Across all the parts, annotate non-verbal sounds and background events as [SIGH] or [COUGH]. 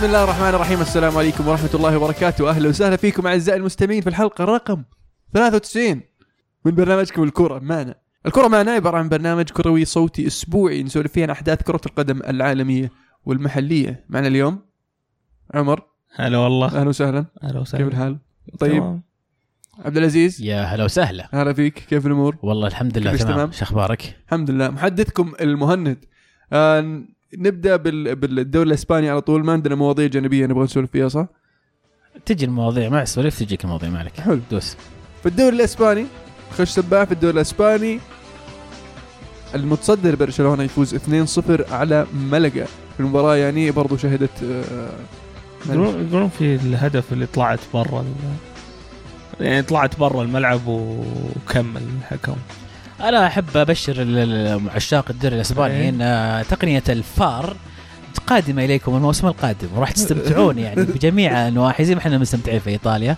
بسم الله الرحمن الرحيم. السلام عليكم ورحمة الله وبركاته. أهلا وسهلا فيكم أعزائي المستمعين في الحلقة رقم 93 من برنامجكم الكرة معنا. الكرة معنا عبارة عن برنامج كروي صوتي أسبوعي نسولف فيه عن أحداث كرة القدم العالمية والمحلية. معنا اليوم عمر. هلا والله. أهلا وسهلا. كيف وسهلا. الحال؟ طيب. تمام. عبد العزيز. يا هلا وسهلا. هلا فيك. كيف الأمور؟ والله الحمد لله تمام؟ شو أخبارك؟ الحمد لله. محدثكم المهند. آه نبدأ بال... بالدوري الإسباني على طول. ما عندنا مواضيع جانبية نبغى نسولف فيها صح؟ تجي المواضيع مع السوالف تجيك المواضيع ما عليك. حلو. دوس. في الدوري الإسباني خش سباح في الدوري الإسباني. المتصدر برشلونة يفوز 2-0 على ملقا. في المباراة يعني برضو شهدت آه، يقولون في الهدف اللي طلعت برا يعني طلعت برا الملعب وكمل الحكم أنا أحب أبشر عشاق الدوري الأسباني إيه. إن تقنية الفار قادمه إليكم الموسم القادم وراح تستمتعون [LAUGHS] يعني بجميع انواع زي ما إحنا مستمتعين في إيطاليا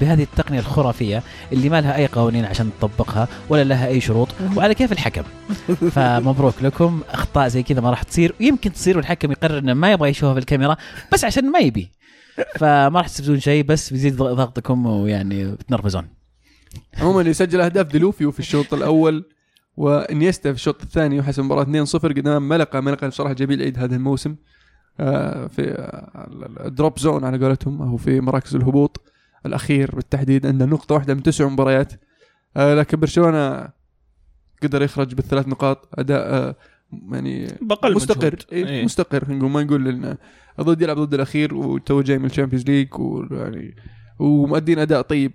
بهذه التقنية الخرافية اللي ما لها أي قوانين عشان تطبقها ولا لها أي شروط وعلى كيف الحكم. [LAUGHS] فمبروك لكم أخطاء زي كذا ما راح تصير يمكن تصير والحكم يقرر إنه ما يبغى يشوفها في الكاميرا بس عشان ما يبي. فما راح تستفيدون شيء بس بيزيد ضغ- ضغطكم ويعني بتنرفزون عموما اللي سجل أهداف دلوفيو في الشوط الأول وإنيستا في الشوط الثاني وحسم المباراه 2-0 قدام ملقا. ملقا بصراحة جميل العيد هذا الموسم. آه، في ال drop zone على قولتهم أو في مراكز الهبوط الأخير بالتحديد عنده نقطة واحدة من تسع مباريات. آه، لكن برشلونة قدر يخرج بالثلاث نقاط. أداء آه، يعني بقل مستقر. إيه إيه. مستقر. نقول ما نقول انه ضد يلعب ضد الأخير وتو جاي من ال Champions League ويعني ومؤدين أداء طيب.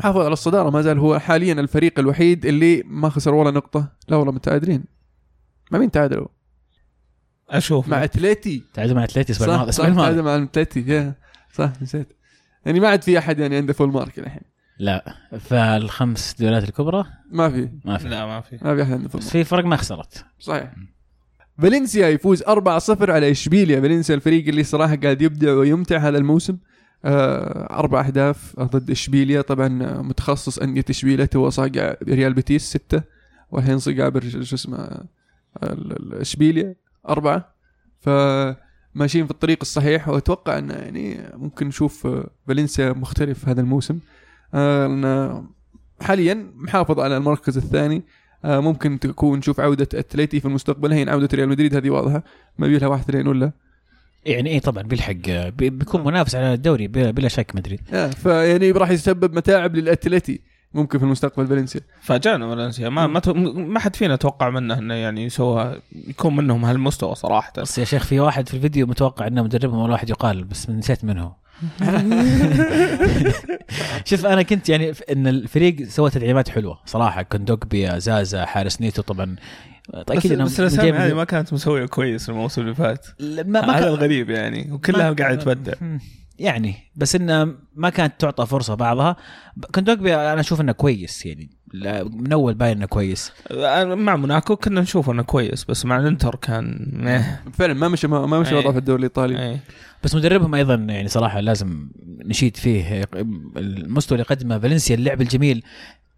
حافظ على الصدارة ما زال هو حاليا الفريق الوحيد اللي ما خسر ولا نقطة. لا والله متعادلين. مع مين تعادلوا؟ أشوف. مع أتلتي. تعادلوا مع أتلتي الأسبوع صح الماضي تعادل مع أتلتي يا صح نسيت. يعني ما عاد في أحد يعني عنده full mark الحين. لا فالخمس دوريات الكبرى ما في. ما في. لا ما في. ما في أحد عنده full mark في فرق ما خسرت. صحيح. فالنسيا يفوز 4-0 على إشبيليا. فالنسيا الفريق اللي صراحة قاعد يبدع ويمتع هذا الموسم. آه، أربع أهداف ضد إشبيليا. طبعا متخصص انديه اشبيليا تو صاقع ريال بيتيس ستة والحين صقع شو اسمه إشبيليا أربعة. فماشيين في الطريق الصحيح وأتوقع انه يعني ممكن نشوف آه، فالنسيا مختلف هذا الموسم. آه، لأن حاليا محافظ على المركز الثاني. ممكن تكون نشوف عودة أتليتي في المستقبل. هي عودة ريال مدريد هذه واضحة ما بيلها واحد اثنين ولا يعني إيه طبعا بيلحق بي- بيكون منافس على الدوري بلا بلا شك مدريد آه فيعني راح يسبب متاعب للاتليتي ممكن في المستقبل فالنسيا. فاجأنا فالنسيا. ما ما, تو- ما حد فينا توقع منه إنه يعني يسوى يكون منهم هالمستوى صراحة. بس يا شيخ في واحد في الفيديو متوقع إنه مدربهم اول واحد يقال بس نسيت من هو [LAUGHS] شوف أنا كنت يعني إن الفريق سوى تدعيمات حلوة صراحة. كوندوغبيا زازا حارس نيتو طبعا. أكيد إنهم بس الأسامي هذه ما كانت مسوية كويس الموسم اللي فات. ما ما هذا كان- الغريب يعني وكلها ما- قاعد تبدع. يعني بس إنه ما كانت تعطى فرصة بعضها. كوندوكبي أنا أشوف إنه كويس يعني. من أول باين إنه كويس. مع موناكو كنا نشوف إنه كويس بس مع الإنتر كان مه فعلا ما مشى ما مشى أي. وضعه في الدوري الإيطالي. إيه. بس مدربهم أيضا يعني صراحة لازم نشيد فيه. المستوى اللي قدمه فالنسيا اللعب الجميل.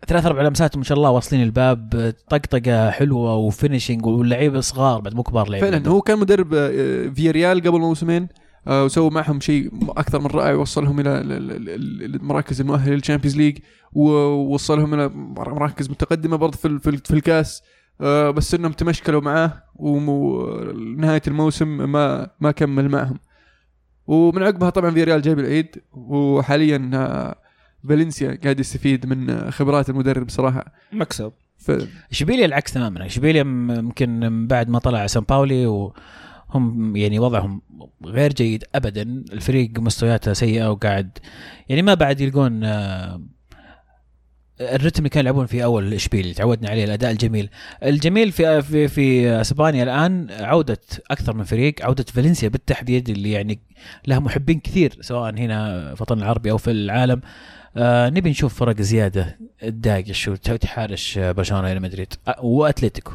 ثلاث أربع لمسات ما شاء الله واصلين الباب طقطقة حلوة و finishing واللعيبة صغار بعد مو كبار لعيبة. فعلا هو كان مدرب آه، فياريال قبل موسمين آه، وسوى معهم شيء أكثر من رائع وصلهم إلى ال- ال- ال- المراكز المؤهلة لل Champions League ووصلهم إلى مراكز متقدمة برضه في ال- في, ال- في الكاس آه، بس إنهم تمشكلوا معاه ونهاية الموسم ما ما كمل معهم. ومن عقبها طبعا فياريال جايب العيد وحاليا فالنسيا قاعد يستفيد من آه، خبرات المدرب صراحة. مكسب. ف... إشبيليا العكس تماما. إشبيليا يمكن من بعد ما طلع سان باولي وهم يعني وضعهم غير جيد ابدا. الفريق مستوياته سيئة وقاعد يعني ما بعد يلقون آه، الرتم اللي كانوا يلعبون فيه أول اشبيليا تعودنا عليه الأداء الجميل. الجميل في في في إسبانيا الآن عودة أكثر من فريق عودة فالنسيا بالتحديد اللي يعني لها محبين كثير سواء هنا في الوطن العربي أو في العالم. آه نبي نشوف فرق زيادة تداقش وتحارش برشلونة ريال مدريد. آه، وأتلتيكو.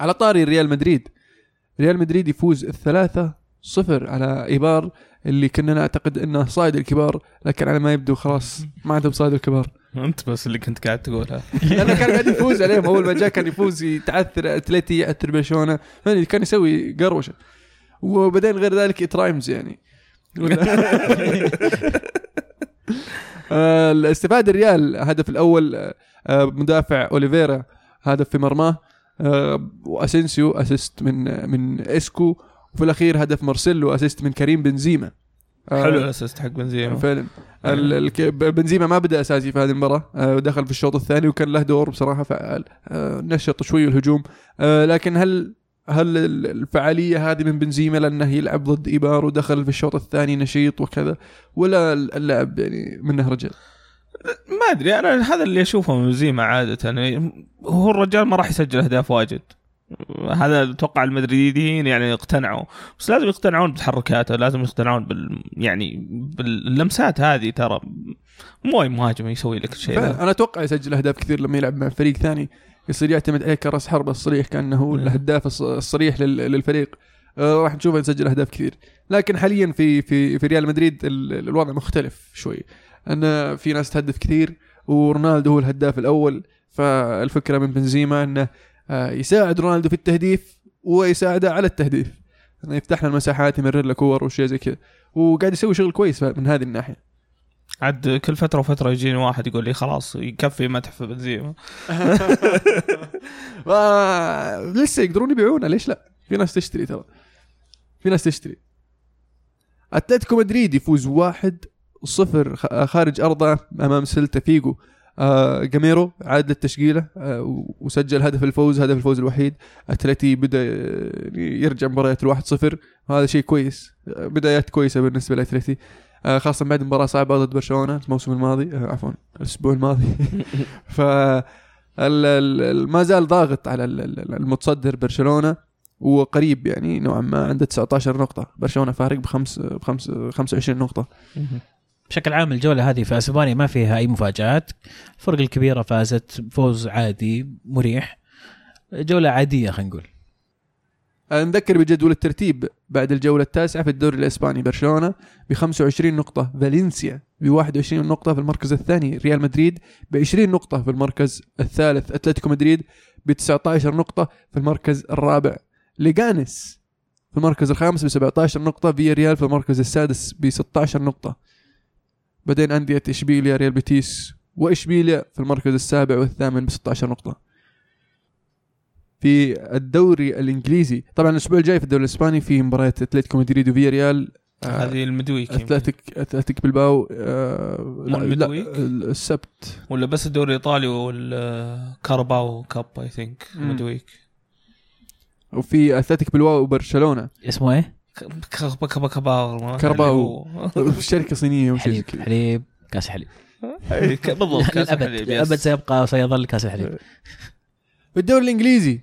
على طاري ريال مدريد. ريال مدريد يفوز الثلاثة صفر على إيبار اللي كنا نعتقد إنه صايد الكبار لكن على ما يبدو خلاص ما عندهم صايد الكبار. أنت بس اللي كنت قاعد تقولها. لأنه كان قاعد يفوز عليهم. أول ما جاء كان يفوز يتعثر أتلتي يعثر برشلونة. كان يسوي قروشة. وبعدين غير ذلك it rhymes يعني. [LAUGHS] آه، الاستفاد الريال هدف الأول آه، مدافع أوليفيرا هدف في مرماه آه، وأسينسيو assist من من ايسكو وفي الأخير هدف مارسيلو assist من كريم بنزيما. حلو ال assist حق بنزيما. فعلا. بنزيما ما بدأ أساسي في هذه المباراة دخل في الشوط الثاني وكان له دور بصراحة فعال. نشط شوي الهجوم. لكن هل هل ال- الفعالية هذه من بنزيما لأنه يلعب ضد ايبار ودخل في الشوط الثاني نشيط وكذا ولا اللاعب يعني منه رجل ما أدري أنا هذا اللي أشوفه من بنزيما عادة. يعني هو الرجال ما راح يسجل أهداف واجد. هذا أتوقع المدريديين يعني اقتنعوا. بس لازم يقتنعون بتحركاته لازم يقتنعون بال يعني باللمسات هذه. ترى مو أي مهاجم يسوي لك الشيء أنا أتوقع يسجل أهداف كثير لما يلعب مع فريق ثاني. يصير يعتمد عليه كرأس حربة الصريح كأنه هو. الهداف الص- الصريح لل- للفريق. آه، راح نشوفه يسجل أهداف كثير. لكن حاليا في في في ريال مدريد ال- ال- الوضع مختلف شوي. أن في ناس تهدف كثير ورونالدو هو الهداف الأول. فالفكرة من بنزيما أنه آه، يساعد رونالدو في التهديف ويساعده على التهديف. أنه يفتح له المساحات يمرر له كور وشيء زي كذا. وقاعد يسوي شغل كويس من هذه الناحية. عاد كل فترة وفترة يجيني واحد يقول لي خلاص يكفي مدح في بنزيما [LAUGHS] لسه يقدرون يبيعونه ليش لا؟ في ناس تشتري ترى. في ناس تشتري. اتلتيكو مدريد يفوز واحد صفر خارج أرضه أمام سيلتا فيجو. آه جاميرو عاد للتشكيله آه وسجل هدف الفوز هدف الفوز الوحيد. أتلتي بدأ يرجع مباريات الواحد صفر. وهذا شيء كويس. آه، بدايات كويسة بالنسبة لأتلتي. خاصة بعد مباراة صعبة ضد برشلونة الموسم الماضي آه عفوا الأسبوع الماضي. [LAUGHS] ف ما زال ضاغط على ال- ال- المتصدر برشلونة وقريب يعني نوعا ما عنده 19 نقطة. برشلونة فارق بخمس بخمس 25 نقطة. بشكل عام الجولة هذه في أسبانيا ما فيها أي مفاجآت. الفرق الكبيرة فازت فوز عادي مريح. جولة عادية خلينا نقول. نذكر بجدول الترتيب بعد الجولة التاسعة في الدوري الإسباني برشلونة ب 25 نقطة فالنسيا ب 21 نقطة في المركز الثاني ريال مدريد ب 20 نقطة في المركز الثالث أتلتيكو مدريد ب 19 نقطة في المركز الرابع. ليغانس في المركز الخامس ب 17 نقطة فيا ريال في المركز السادس ب 16 نقطة. بعدين أندية إشبيليا ريال بيتيس وإشبيليا في المركز السابع والثامن ب 16 نقطة. في الدوري الإنجليزي طبعا الأسبوع الجاي في الدوري الإسباني في مباريات أتلتيكو مدريد وفياريال آه، هذه ال midweek. اتلتيك أتلتيك بالباو آه لا, لا؟ السبت ولا بس الدوري الإيطالي وال Carabao Cup I think. midweek وفي أتلتيك بلباو وبرشلونة اسمه إيه؟ Carabao Carabao. [LAUGHS] شركة صينية زي حليب كذا حليب كاس حليب [LAUGHS] بالضبط كاس [LAUGHS] للابد الحليب، للابد. سيبقى وسيظل كاس الحليب في الدوري الإنجليزي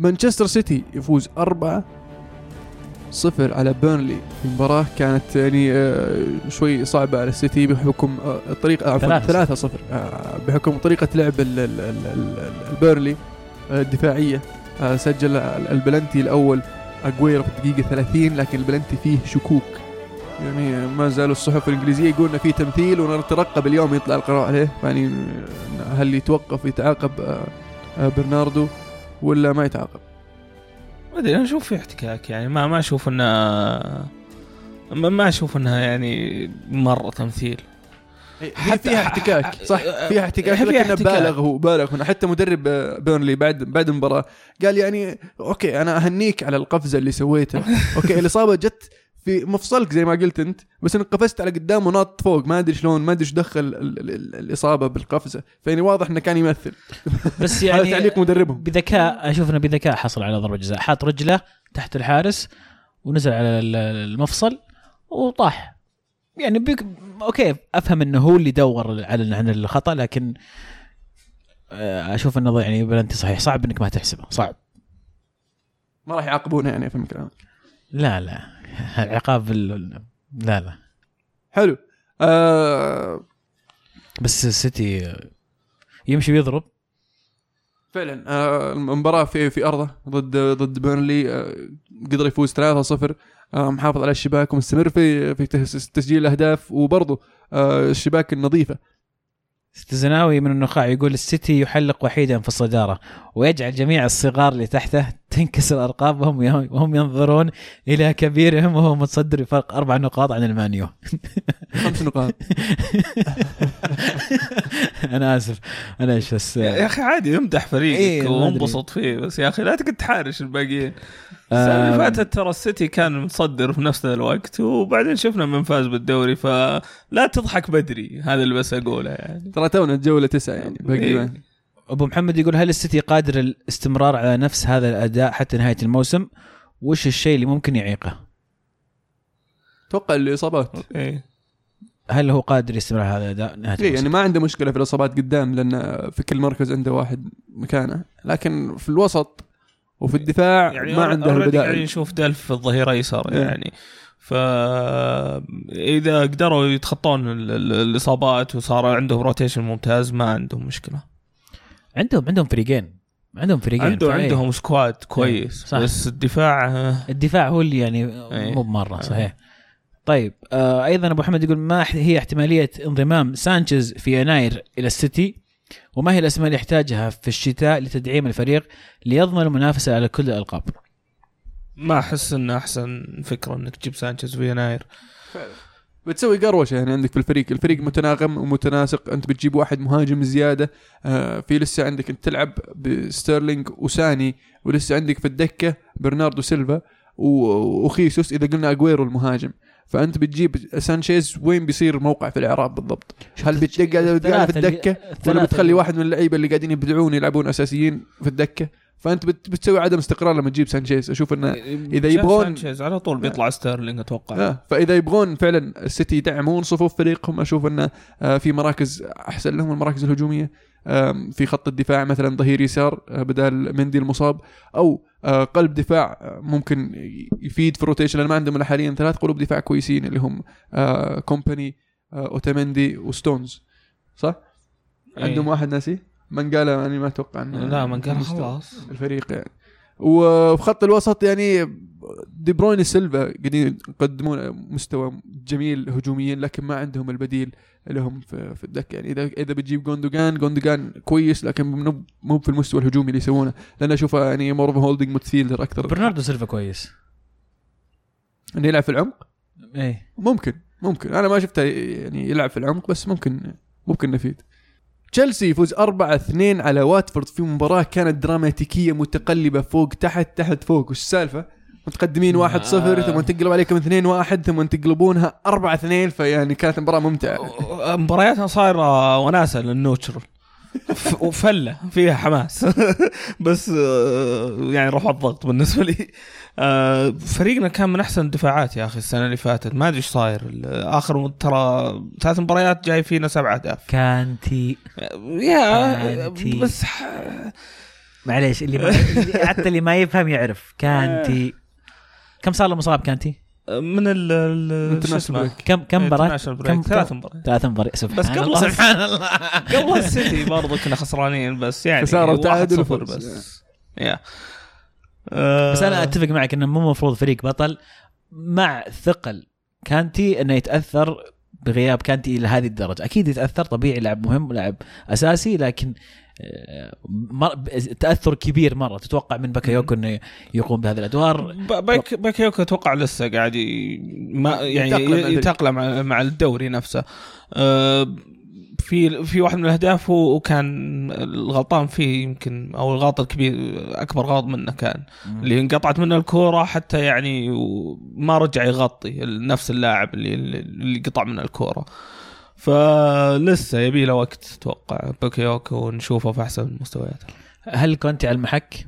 مانشستر سيتي يفوز أربعة صفر على بيرنلي. في مباراة كانت يعني آه، شوي صعبة على السيتي بحكم آه، الطريقة عفوا ثلاثة. ثلاثة صفر آه، بحكم طريقة لعب ال- ال- ال- ال- البيرنلي الدفاعية سجل البلنتي الأول أجويرو في الدقيقة 30 لكن البلنتي فيه شكوك. يعني ما زالوا الصحف الإنجليزية يقولون فيه تمثيل ونترقب اليوم يطلع القرار عليه. يعني هل يتوقف ويتعاقب آه، برناردو؟ ولا ما يتعاقب. ما أدري أنا أشوف في احتكاك يعني. ما ما أشوف انه ما, ما أشوف إنها يعني مرة تمثيل. هي فيها احتكاك صح؟ فيها احتكاك لكنه. بالغ هو بالغ هنا. حتى مدرب آه، بيرنلي بعد بعد المباراة قال يعني okay أنا أهنيك على القفزة اللي سويتها. [LAUGHS] okay الإصابة جت في مفصلك زي ما قلت انت بس انك قفزت على قدام وناط فوق ما أدري شلون ما أدري إيش دخل ال- ال- ال- الإصابة بالقفزة. فيعني واضح إنه كان يمثل. [LAUGHS] بس هذا يعني تعليق مدربهم. بذكاء أشوف إنه بذكاء حصل على ضربة جزاء. حاط رجله تحت الحارس ونزل على ال- المفصل وطاح. يعني بيك okay أفهم إنه هو اللي دور على عن الخطأ لكن آه، أشوف إنه يعني بلنتي صحيح. صعب إنك ما تحسبه. صعب. ما راح يعاقبونه يعني أفهم كلامك. لا لا. العقاب ال- لا لا. حلو. آه بس السيتي يمشي ويضرب. فعلا. آه، المباراة في في أرضه ضد ضد بيرنلي. آه، قدر يفوز 3-0 آه، محافظ على الشباك ومستمر في في تس- تسجيل الأهداف. وبرضه آه، الشباك النظيفة. الزناوي من النخاع يقول السيتي يحلق وحيدا في الصدارة ويجعل جميع الصغار اللي تحته تنكسر أرقامهم وهم ينظرون إلى كبيرهم وهو متصدر بفرق أربع نقاط عن المانيو. خمس نقاط. [LAUGHS] أنا آسف. أنا إيش بس يا أخي عادي امدح فريقك إيه،. وانبسط فيه بس يا أخي لا تقعد تحارش الباقيين. السنة اللي فاتت ترى السيتي كان متصدر في نفس الوقت وبعدين شفنا من فاز بالدوري فلا تضحك بدري هذا اللي بس أقوله يعني ترى تونا الجولة تسعة يعني باقي إيه. ما- أبو محمد يقول هل السيتي قادر الاستمرار على نفس هذا الأداء حتى نهاية الموسم؟ وش الشيء اللي ممكن يعيقه؟ أتوقع الإصابات إيه. هل هو قادر يستمر على هذا الأداء نهاية إيه الموسم؟ يعني ما عنده مشكلة في الإصابات قدام لأن في كل مركز عنده واحد مكانه لكن في الوسط وفي الدفاع يعني ما عنده البدائل. نشوف ديلف في الظهير يسار إيه. يعني. فاذا قدروا يتخطون ال- ال- الإصابات وصار عندهم rotation ممتاز ما عندهم مشكلة. عندهم عندهم فريقين. عندهم فريقين. عنده. عندهم squad كويس. صح. بس الدفاع آه، الدفاع هو اللي يعني إيه. مو بمرة صحيح. طيب آه أيضا أبو محمد يقول ما هي احتمالية انضمام سانشيز في يناير إلى السيتي؟ وما هي الأسماء اللي يحتاجها في الشتاء لتدعيم الفريق ليضمن المنافسة على كل الألقاب؟ ما أحس انه أحسن فكرة إنك تجيب سانشيز في يناير بتسوي قروشة يعني عندك في الفريق. الفريق متناغم ومتناسق. أنت بتجيب واحد مهاجم زيادة. آه في لسه عندك أنت تلعب بستيرلينج وساني ولسه عندك في الدكة برناردو سيلفا وخيسوس إذا قلنا اجويرو المهاجم. فأنت بتجيب سانشيز وين بيصير موقع في الإعراب بالضبط؟ هل بتقعد في الدكة؟ ولا بتخلي واحد من اللعيبة اللي قاعدين يبدعون يلعبون أساسيين في الدكة؟ فأنت بت- بتسوي عدم استقرار لما تجيب سانشيز. أشوف انه إذا جاء يبغون- سانشيز على طول بيطلع ستيرلينج أتوقع. آه فإذا يبغون فعلا السيتي يدعمون صفوف فريقهم أشوف انه آه في مراكز أحسن لهم المراكز الهجومية. في خط الدفاع مثلا ظهير يسار آه، بدال مندي المصاب أو آه، قلب دفاع آه، ممكن يفيد في ال rotation لأن ما عندهم حاليا ثلاث قلوب دفاع كويسين اللي هم كومباني أوتامندي وستونز صح؟ إيه. عندهم واحد ناسي مانجالا يعني ما أتوقع إنه لا مانجالا مستوى. خلاص الفريق يعني وفي خط الوسط يعني دي بروين سيلفا قاعدين يقدمون مستوى جميل هجوميا لكن ما عندهم البديل لهم في, في الدكة. يعني اذا إذا بتجيب جوندوجان جوندوجان كويس لكن مو في المستوى الهجومي اللي يسوونه. لأن أشوفه يعني more holding midfielder أكثر. برناردو سيلفا كويس. إنه يلعب في العمق؟ إيه. ممكن ممكن. أنا ما شفته يعني يلعب في العمق بس ممكن ممكن نفيد. تشيلسي يفوز 4 2 على واتفورد في مباراة كانت دراماتيكية متقلبة فوق تحت تحت فوق. وش السالفة؟ متقدمين 1 0 آه. ثم تقلب عليكم 2 1 ثم تقلبونها 4 2 فيعني كانت مباراة ممتعة. مبارياتها صايرة وناسة للنوتشرال وفلة فيها حماس. [LAUGHS] بس آه، يعني رفع الضغط بالنسبة لي. آه، فريقنا كان من أحسن الدفاعات يا أخي السنة اللي فاتت. ما أدري إيش صاير. آخر ترى ثلاث مباريات جاي فينا سبع أهداف. كانتي. يا أنتي. بس ح- معليش اللي, ما... اللي حتى اللي ما يفهم يعرف. كانتي. كم صار له مصاب كانتي؟ من ال ال- شو اسمه. كم كم مباراة؟ International break. كم ثلاث مباريات ثلاث مباريات سبحان بس قبل الله سبحان الله [LAUGHS] قبل السيتي برضو كنا خسرانين بس يعني خسارة واحد وتعادل صفر وفوز. بس يا آه، بس أنا أتفق معك إنه مو المفروض فريق بطل مع ثقل كانتي إنه يتأثر بغياب كانتي إلى هذه الدرجة أكيد يتأثر طبيعي لاعب مهم لاعب أساسي لكن آه،. تأثر كبير مرة. تتوقع من بكايوكو إنه يقوم بهذه الأدوار؟ باك باكايوكو أتوقع لسه قاعد ي- ما يعني. يتأقلم مع, الدوري نفسه. آه، في في واحد من الأهداف وكان الغلطان فيه يمكن أو الغلط الكبير أكبر غلط منه كان. اللي انقطعت منه الكورة حتى يعني ما رجع يغطي نفس اللاعب اللي اللي قطع منه الكورة. فلسه يبي له وقت أتوقع باكايوكو ونشوفه في أحسن مستوياته. هل كونتي على المحك؟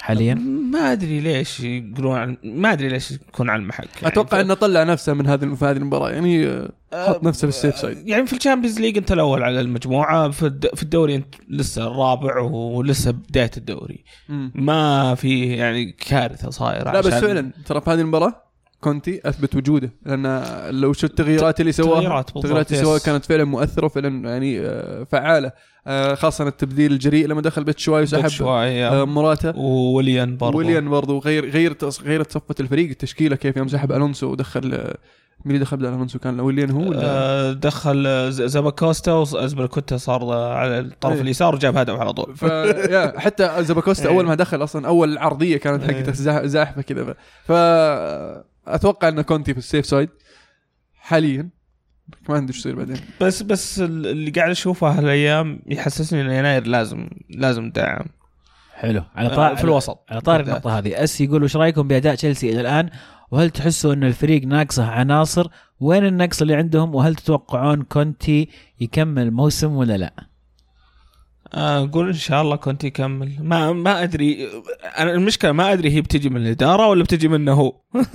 حاليا؟ ما أدري ليش يقولون عن ما أدري ليش يكون على المحك. يعني أتوقع ف- إنه طلع نفسه من هذه في هذه المباراة. يعني آه، حط نفسه في ال safe side. يعني في ال Champions League أنت الأول على المجموعة في الد- في الدوري أنت لسه الرابع ولسه بداية الدوري. مم. ما في يعني كارثة صايرة لا بس فعلا ترى في هذه المباراة كونتي أثبت وجوده لأن لو تشوف التغييرات اللي سواها التغييرات اللي سواها. كانت فعلا مؤثرة وفعلا يعني آه، فعالة آه، خاصة التبديل الجريء لما دخل باتشواي وسحب شوي آه، موراتا ووليان برضو ويليان برضو غير غير غير صفه الفريق التشكيلة كيف يوم سحب ألونسو ودخل مين اللي دخل بدال ألونسو كان ويليان هو ولا دخل زاباكوستا وازبليكويتا صار على الطرف إيه. اليسار وجاب هدف على طول ف حتى زاباكوستا إيه. أول ما دخل أصلا أول عرضية كانت. حقته زا- زاحفه كذا ف- ف أتوقع إن كونتي في ال safe side حاليا ما إيش يصير بعدين بس بس ال- اللي قاعد أشوفه هالأيام يحسسني إن يناير لازم لازم دعم حلو على آه، طار في الوسط على طاري النقطة هذه أس يقول وش رأيكم بأداء تشيلسي إلى الآن؟ وهل تحسوا إن الفريق ناقصه عناصر؟ وين النقص اللي عندهم؟ وهل تتوقعون كونتي يكمل موسم ولا لا؟ أقول إن شاء الله كنت يكمل. ما ما أدري أنا المشكلة ما أدري هي بتجي من الإدارة ولا بتجي منه هو.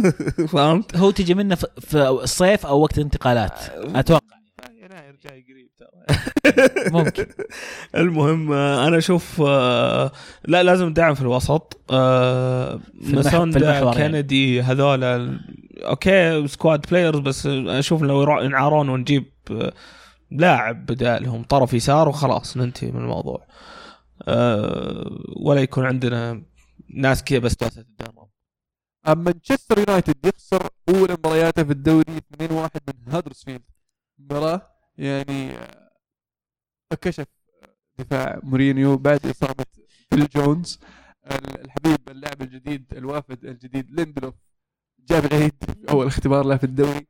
[LAUGHS] فهمت؟ هو تجي منه في- الصيف أو وقت الانتقالات. أتوقع. يناير جاي قريب ترى ممكن. المهم أنا أشوف آه، لا لازم دعم في الوسط. آه، المحور يعني. كندي هذول okay squad players بس أشوف لو ينعارون ونجيب آه، لاعب بدالهم طرف يسار وخلاص ننتهي من الموضوع. آه، ولا يكون عندنا ناس كذا بس جالسة تتدرب. مانشستر يونايتد يخسر اولى مبارياته في الدوري 2-1 من هادرسفيلد. مباراه يعني آه، كشف دفاع مورينيو بعد إصابة فيل جونز. ال- الحبيب اللاعب الجديد الوافد الجديد ليندلوف جاب العيد أول اختبار له في الدوري.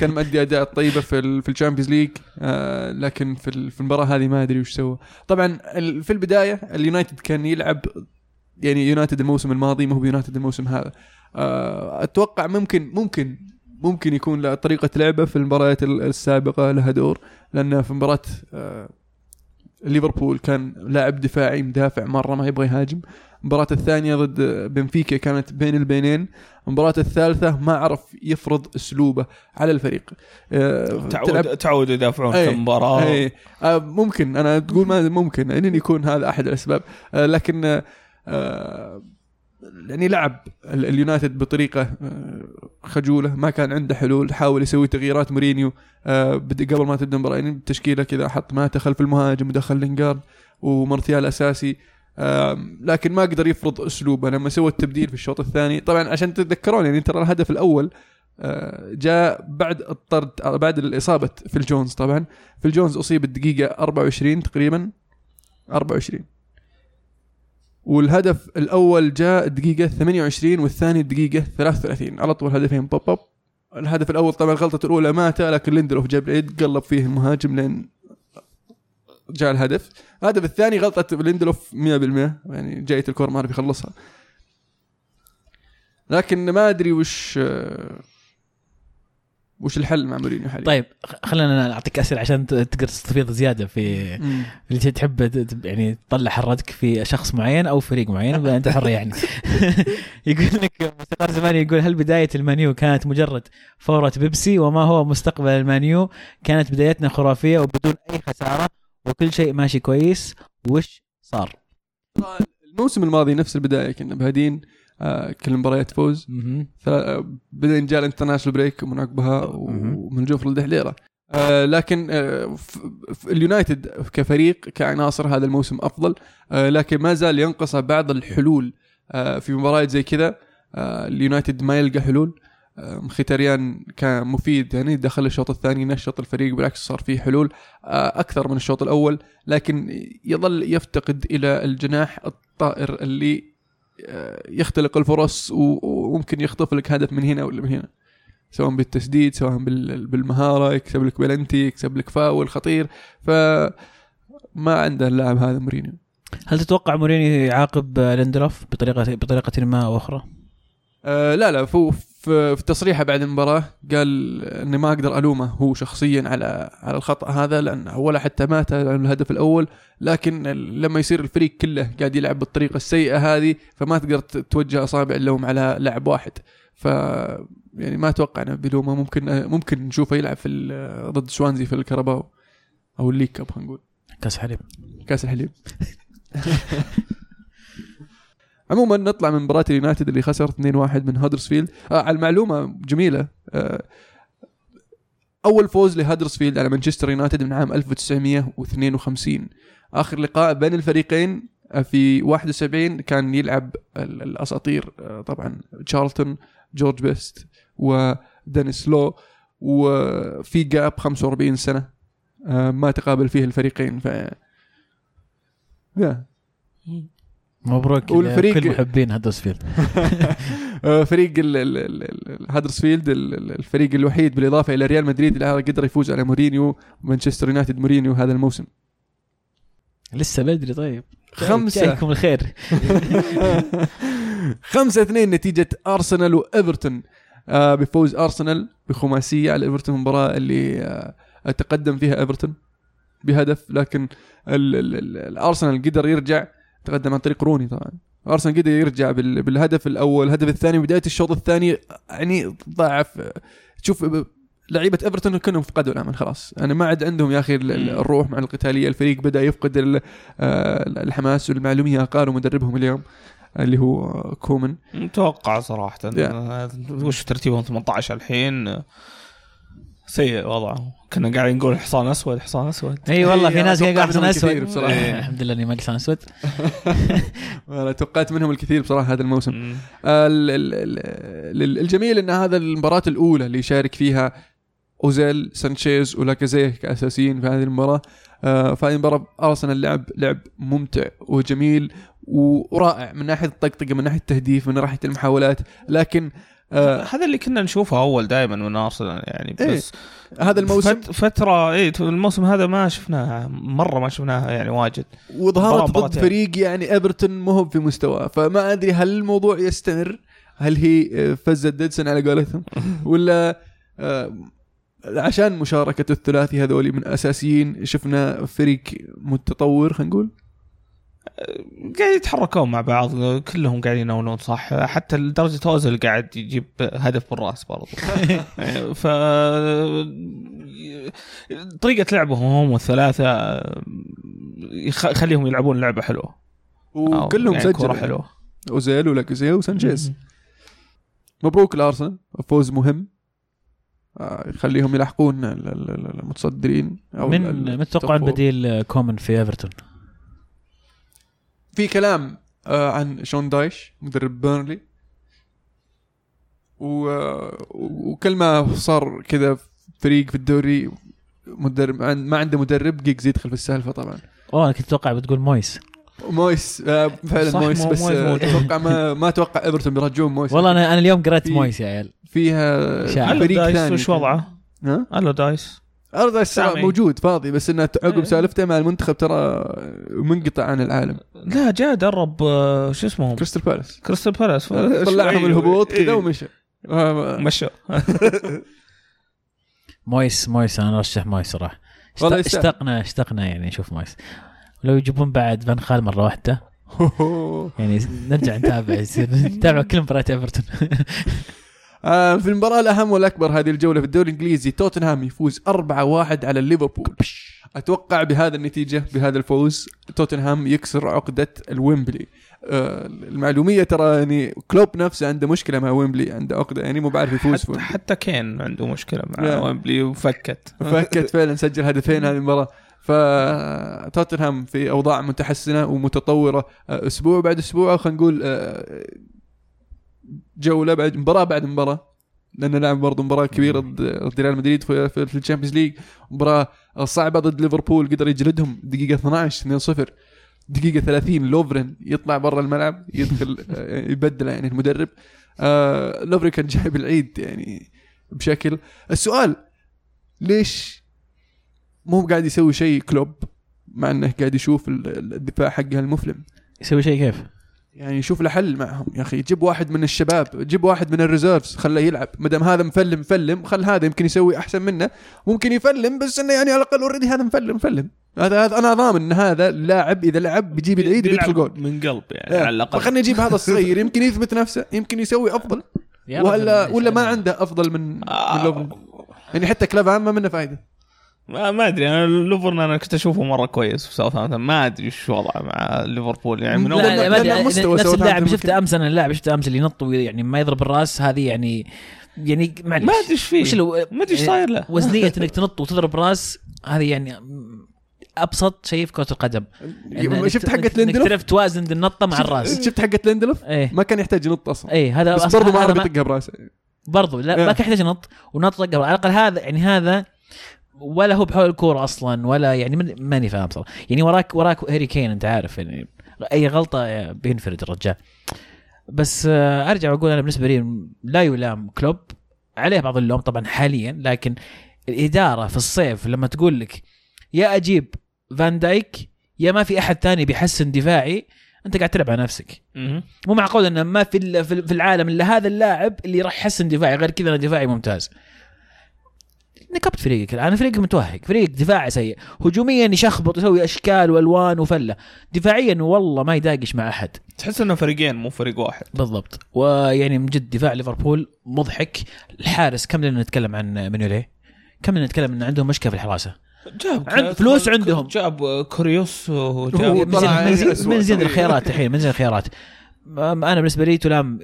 كان مؤدي أداء طيبة في في ال Champions League. آه لكن في ال- في المباراة هذه ما أدري وش سوى. طبعا في البداية اليونايتد كان يلعب يعني يونايتد الموسم الماضي ما هو يونايتد الموسم هذا. آه، أتوقع ممكن ممكن ممكن يكون طريقة لعبه في المباريات ال- السابقة لها دور لأن في مباراة آه، ليفربول كان لاعب دفاعي مدافع مرة ما يبغى يهاجم. المباراة الثانية ضد بنفيكا كانت بين البينين. المباراة الثالثة ما عرف يفرض أسلوبه على الفريق. آه، تلعب- تعود تعود يدافعون. في المباراه اي آه ممكن أنا تقول ما ممكن ان يكون هذا أحد الأسباب. آه لكن يعني لعب ال- اليونايتد بطريقة آه خجولة ما كان عنده حلول حاول يسوي تغييرات. مورينيو آه قبل ما تبدأ المباراة يعني التشكيله كذا حط ماتا خلف المهاجم ودخل لينجارد ومارتيال أساسي. لكن ما قدر يفرض أسلوبه. لما سوى التبديل في الشوط الثاني طبعا عشان تتذكرون يعني ترى الهدف الأول آه، جاء بعد الطرد بعد الإصابة فيل جونز. طبعا فيل جونز أصيب الدقيقة 24 تقريبا 24 والهدف الأول جاء الدقيقه 28 والثاني الدقيقه 33 على طول هدفين بوب بوب. الهدف الأول طبعا غلطه الأولى ماتا لكن ليندلوف جاب العيد قلب فيه المهاجم لين جاء الهدف. الهدف الثاني غلطة ليندلوف 100% يعني جاية الكره ما عرف يخلصها. لكن ما أدري وش وش الحل مع مورينيو حاليا؟ طيب خلينا نعطيك أسئلة عشان تقدر تستفيض زيادة في مم. اللي تحب يعني تطلع حرتك في شخص معين أو فريق معين أنت حر يعني. [LAUGHS] يقول لك موسيقار زمان يقول هل بداية المانيو كانت مجرد فورة بيبسي؟ وما هو مستقبل المانيو؟ كانت بدايتنا خرافية وبدون أي خسارة وكل شيء ماشي كويس. وش صار؟ الموسم الماضي نفس البداية كنا بهادين آه كل المباريات فوز بعدين جاء ال international break ومن عقبها. ومن جرف لدحديرة آه لكن آه اليونايتد كفريق كعناصر هذا الموسم أفضل. آه لكن ما زال ينقصه بعض الحلول آه في مباريات زي كذا. آه اليونايتد ما يلقى حلول. آه مختاريان كان مفيد يعني دخل الشوط الثاني نشط الفريق بالعكس صار فيه حلول آه أكثر من الشوط الأول. لكن يظل يفتقد إلى الجناح الطائر اللي آه، يختلق الفرص وممكن يخطف لك هدف من هنا ولا من هنا. سواء بالتسديد سواء بال- بالمهارة يكسب لك بلنتي يكسب لك فاول خطير. ف ما عنده اللاعب هذا مورينيو. هل تتوقع مورينيو يعاقب ليندلوف بطريقه بطريقة ما أو أخرى؟ آه لا لا فو في, في تصريحه بعد المباراة قال إني ما أقدر ألومه هو شخصيا على على الخطأ هذا لأن ولا حتى ماتا الهدف الأول لكن لما يصير الفريق كله قاعد يلعب بالطريقة السيئة هذه فما تقدر توجه أصابع اللوم على لاعب واحد. ف يعني ما أتوقع إنه بيلومه. ممكن ممكن نشوفه يلعب في ضد سوانزي في ال Carabao أو ال League Cup خلينا نقول. كأس حليب. كأس الحليب. [LAUGHS] عموما نطلع من مباراة اليونايتد اللي خسر 2-1 من هادرسفيلد آه على المعلومة جميلة. آه أول فوز لهادرسفيلد على مانشستر يونايتد من عام 1952 آخر لقاء بين الفريقين آه، في 71 كان يلعب ال- الأساطير آه، طبعا تشارلتون جورج بيست و دينيس لو وفي جاب 45 سنة آه، ما تقابل فيه الفريقين ف yeah. مبروك والفريق- كل محبين هدرسفيلد [LAUGHS] فريق ال- الفريق الوحيد بالإضافة إلى ريال مدريد اللي قدر يفوز على مورينيو ومانشستر يونايتد مورينيو هذا الموسم. لسه بدري طيب. خمسة. جايكم الخير. [LAUGHS] خمسة اثنين نتيجة أرسنال وإيفرتون. آه بفوز أرسنال بخماسية على إيفرتون المباراة اللي آه تقدم فيها إيفرتون بهدف لكن ال ال ال الأرسنال قدر يرجع تقدم عن طريق روني طبعا. أرسنال قدر يرجع بال بالهدف الأول الهدف الثاني بداية الشوط الثاني يعني ضاعف آه، تشوف لعيبة إيفرتون كلهم فقدوا الامل خلاص. أنا ما عاد عندهم يا أخي. الروح مع القتالية. الفريق بدأ يفقد آه، الحماس وللمعلومية أقالوا مدربهم اليوم اللي هو كومن متوقع صراحة. Yeah. آه، وش ترتيبهم 18 الحين. سيء وضعه. كنا قاعدين نقول حصان أسود حصان أسود. إي والله في ناس أتوقع قاعد حصان أسود. إيه، الحمد لله إني ما حصان أسود. [LAUGHS] أنا توقعت منهم الكثير بصراحة هذا الموسم. مم. ال- ال- ال- ال- الجميل إن هذا المباراة الأولى اللي يشارك فيها أوزيل سانشيز ولاكازيه كأساسيين في هذه المباراة. آه، في هذه المباراة أرسنال لعب لعب ممتع وجميل ورائع من ناحية الطقطقة من ناحية التهديف من ناحية المحاولات. لكن آه هذا اللي كنا نشوفه أول دائما من أرسنال يعني إيه. بس هذا الموسم. فت فترة اي الموسم هذا ما شفناها مرة ما شفناها يعني واجد. وظهرت ضد فريق يعني إيفرتون مو في مستواه. فما أدري هل الموضوع يستمر؟ هل هي آه، فزة ديدسون على قولتهم؟ [LAUGHS] ولا آه، عشان مشاركة الثلاثي هذولي من أساسيين شفنا فريق متطور خلينا نقول. قاعد يتحركون مع بعض كلهم قاعدين ينونون صح؟ حتى لدرجة أوزل قاعد يجيب هدف بالراس برضو. [LAUGHS] ف طريقة لعبهم هم والثلاثه يخ- يخليهم يلعبون لعبة حلوة. وكلهم يعني سجلوا. حلوة. أوزيل ولاكازيه وسانشيز. مبروك الارسنال فوز مهم. آه، يخليهم يلحقون ال- ال- ال- المتصدرين ال- من four. البديل كومن في إيفرتون؟ في كلام آه عن شون دايش مدرب بيرنلي و... آه، وكل ما صار كذا فريق في الدوري مدرب عن- ما عنده مدرب جيجز يدخل في السالفه طبعا أوه أنا كنت أتوقع بتقول مويس مويس آه فعلا صح، مويس مو- بس. أتوقع ما ما أتوقع إيفرتون بيرجعون مويس والله أنا أنا اليوم قرأت مويس يا عيال فيها شاعر. فريق دايس ثاني وش وضعه؟ ها؟ ألو دايس أرض الساعة سامي. موجود فاضي بس انه عقب إيه. سالفته مع المنتخب ترى منقطع عن العالم. لا جاء درب آه، شو اسمهم كريستال بالاس. كريستال بالاس. [LAUGHS] طلعهم الهبوط كذا ومشى. آه، مشى. [LAUGHS] مويس مويس أنا أرشح مويس صراحة. اشتقنا اشتقنا يعني نشوف مويس. لو يجيبون بعد فان خال مرة واحدة [LAUGHS] يعني نرجع نتابع يصير نتابع كل مباريات إيفرتون. آه، في المباراة الأهم والأكبر هذه الجولة في الدوري الإنجليزي توتنهام يفوز 4-1 على ليفربول. أتوقع بهذا النتيجة بهذا الفوز توتنهام يكسر عقدة الويمبلي. آه، للمعلومية ترى يعني كلوب نفسه عنده مشكلة مع ويمبلي عنده عقدة يعني مو بعرف يفوز حتى, ويمبلي. حتى كين عنده مشكلة مع لا. ويمبلي وفكت. فكت [LAUGHS] فعلا سجل هدفين هذه المباراة. فتوتنهام في أوضاع متحسنة ومتطورة آه، أسبوع بعد أسبوع خلينا نقول آه، جوله بعد مباراة بعد مباراة. لأن لعب برضه مباراة كبيرة ضد ريال مدريد في في, ال Champions League. مباراة صعبة ضد ليفربول قدر يجلدهم دقيقة 12 2-0 دقيقة 30 لوفرن يطلع برا الملعب يدخل [LAUGHS] آه، يبدل يعني المدرب. آه لوفرن كان جايب العيد يعني بشكل. السؤال ليش مو قاعد يسوي شيء كلوب مع إنه قاعد يشوف ال- الدفاع حقه المفلم؟ يسوي شيء كيف؟ يعني يشوف له حل معهم. يا أخي جيب واحد من الشباب جيب واحد من ال reserves خله يلعب. ما دام هذا مفلم مفلم خل هذا يمكن يسوي أحسن منه. ممكن يفلم بس إنه يعني على الأقل already هذا مفلم مفلم هذا هذا أنا ضامن إن هذا لاعب إذا لعب بيجيب العيد وبيدخل جول. من قلب يعني إيه. على الأقل. فخلني أجيب هذا الصغير [LAUGHS] يمكن يثبت نفسه يمكن يسوي أفضل. ولا ولا ما عنده أفضل من, من آه. لوفرن يعني حتى كلافان ما منه فائده ما, ما أدري أنا لوفرن أنا كنت أشوفه مرة كويس في ساوثهامبتون ما أدري وش وضعه مع ليفربول يعني من لا، أول لا لا، مستوى نفس اللاعب. شفته أمس أنا اللاعب شفته أمس اللي ينط يعني ما يضرب الرأس هذه يعني يعني معلش ما أدري إيش فيه. وش لو ما أدري إيش صاير له. وزنية إنك تنط وتضرب رأس هذه يعني أبسط شيء في كرة القدم. شفت إنك ليندلوف؟ تعرف توازن النطة مع الرأس. شفت حقة ليندلوف؟ إيه. ما كان يحتاج ينط أصلا. إيه هذا بس برضه ما عرف يطقها براسه برضو لا إيه. ما كان يحتاج نط ونط رقبه على الأقل هذا يعني هذا ولا هو بحول الكورة أصلا ولا يعني ماني فاهم صراحة يعني وراك وراك هاري كين أنت عارف يعني أي غلطة بينفرد الرجال. بس آه، أرجع وأقول أنا بالنسبة لي لا يلام كلوب. عليه بعض اللوم طبعا حاليا لكن الإدارة في الصيف لما تقول لك يا أجيب فان دايك يا ما في أحد ثاني بيحسن دفاعي أنت قاعد تلعب على نفسك. مو معقول ان ما في في العالم إلا هذا اللاعب اللي راح يحسن دفاعي غير كذا أنا دفاعي ممتاز. نكبت فريقك الآن فريقك متوهق فريق دفاعي سيء. هجوميا يشخبط يسوي أشكال وألوان وفلة. دفاعيا والله ما يداقش مع أحد. تحس إنه فريقين مو فريق واحد. بالضبط. ويعني من جد دفاع ليفربول مضحك. الحارس كم لنا نتكلم عن منولي كم لنا نتكلم إن عندهم مشكلة في الحراسة؟ جاب عند- فلوس عندهم. جاب كوريوس وجاب من زين. الخيارات الحين من زين الخيارات. أنا بالنسبة لي تلام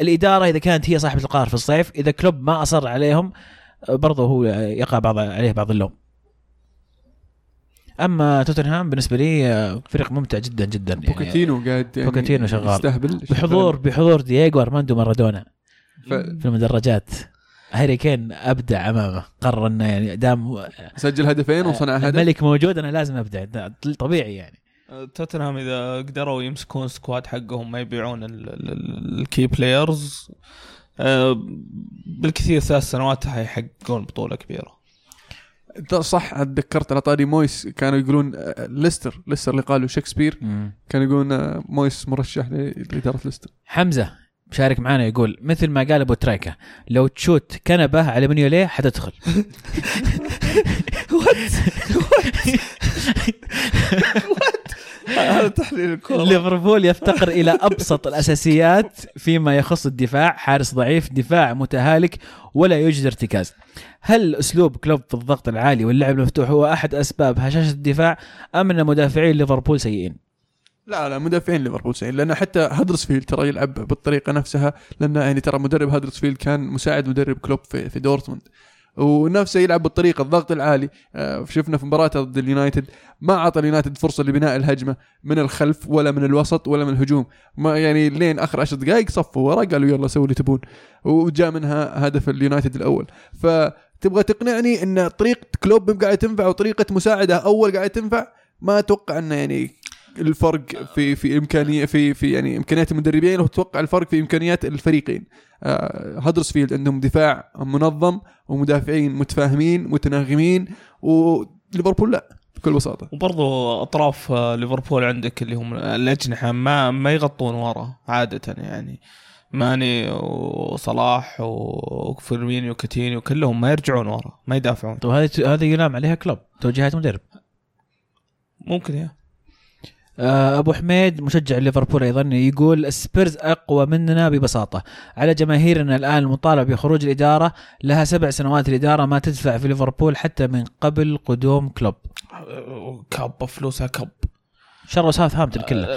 الإدارة إذا كانت هي صاحبة القرار في الصيف إذا كلوب ما أصر عليهم برضه هو يقع بعض عليه بعض اللوم. أما توتنهام بالنسبة لي فريق ممتع جدا جدا. يعني بوكيتينو قاعد يعني بوكيتينو شغال. يستهبل بحضور بحضور دييغو أرماندو مارادونا ف- في المدرجات. هاري كين أبدع أمامه. قرر إنه يعني دام سجل هدفين وصنع هدف. الملك موجود أنا لازم أبدع. طبيعي يعني. توتنهام إذا قدروا يمسكون squad حقهم ما يبيعون ال key players بالكثير ثلاث سنوات حيحققون بطولة كبيرة. صح تذكرت على طاري مويس كانوا يقولون آه، ليستر ليستر اللي قالوا شكسبير كانوا يقولون آه، مويس مرشح لإدارة ليستر. حمزة مشارك معنا يقول مثل ما قال أبو تريكة لو تشوت كنبة على منيوليه حتدخل. [LAUGHS] [LAUGHS] هذا تحليل الكورة. ليفربول يفتقر إلى أبسط الأساسيات فيما يخص الدفاع. حارس ضعيف دفاع متهالك ولا يوجد ارتكاز. هل أسلوب كلوب في الضغط العالي واللعب المفتوح هو أحد أسباب هشاشة الدفاع أم أن مدافعين ليفربول سيئين؟ لا لا مدافعين ليفربول سيئين. لأن حتى هدرسفيلد ترى يلعب بالطريقة نفسها لأن يعني ترى مدرب هدرسفيلد كان مساعد مدرب كلوب في في دورتموند. ونفسه يلعب بالطريقة الضغط العالي. آه، شفنا في مباراته ضد اليونايتد ما أعطى اليونايتد فرصة لبناء الهجمة من الخلف ولا من الوسط ولا من الهجوم. ما يعني لين آخر عشر دقائق صفوا ورا قالوا يلا سووا اللي تبون. وجاء منها هدف اليونايتد الأول. فتبغى تقنعني إن طريقة كلوب قاعدة تنفع وطريقة مساعدة أول قاعدة تنفع؟ ما أتوقع إنه يعني الفرق في في امكانيه في في يعني إمكانيات المدربين وتوقع الفرق في إمكانيات الفريقين. آه، هدرسفيلد عندهم دفاع منظم ومدافعين متفاهمين متناغمين وليفربول لا بكل بساطة. وبرضو أطراف آه، ليفربول عندك اللي هم الأجنحة ما ما يغطون ورا عادة يعني. ماني وصلاح وفيرمينيو وكوتينيو كلهم ما يرجعون ورا ما يدافعون. طيب هذه هذه يلام عليها كلوب توجيهات مدرب. ممكن يا. آه، أبو حميد مشجع ليفربول أيضا يقول السبيرز أقوى مننا ببساطة. على جماهيرنا الآن المطالبه بخروج الإدارة لها سبع سنوات الإدارة ما تدفع في ليفربول حتى من قبل قدوم كلوب. كب فلوسها كب شرا ساوثهامبتون كله.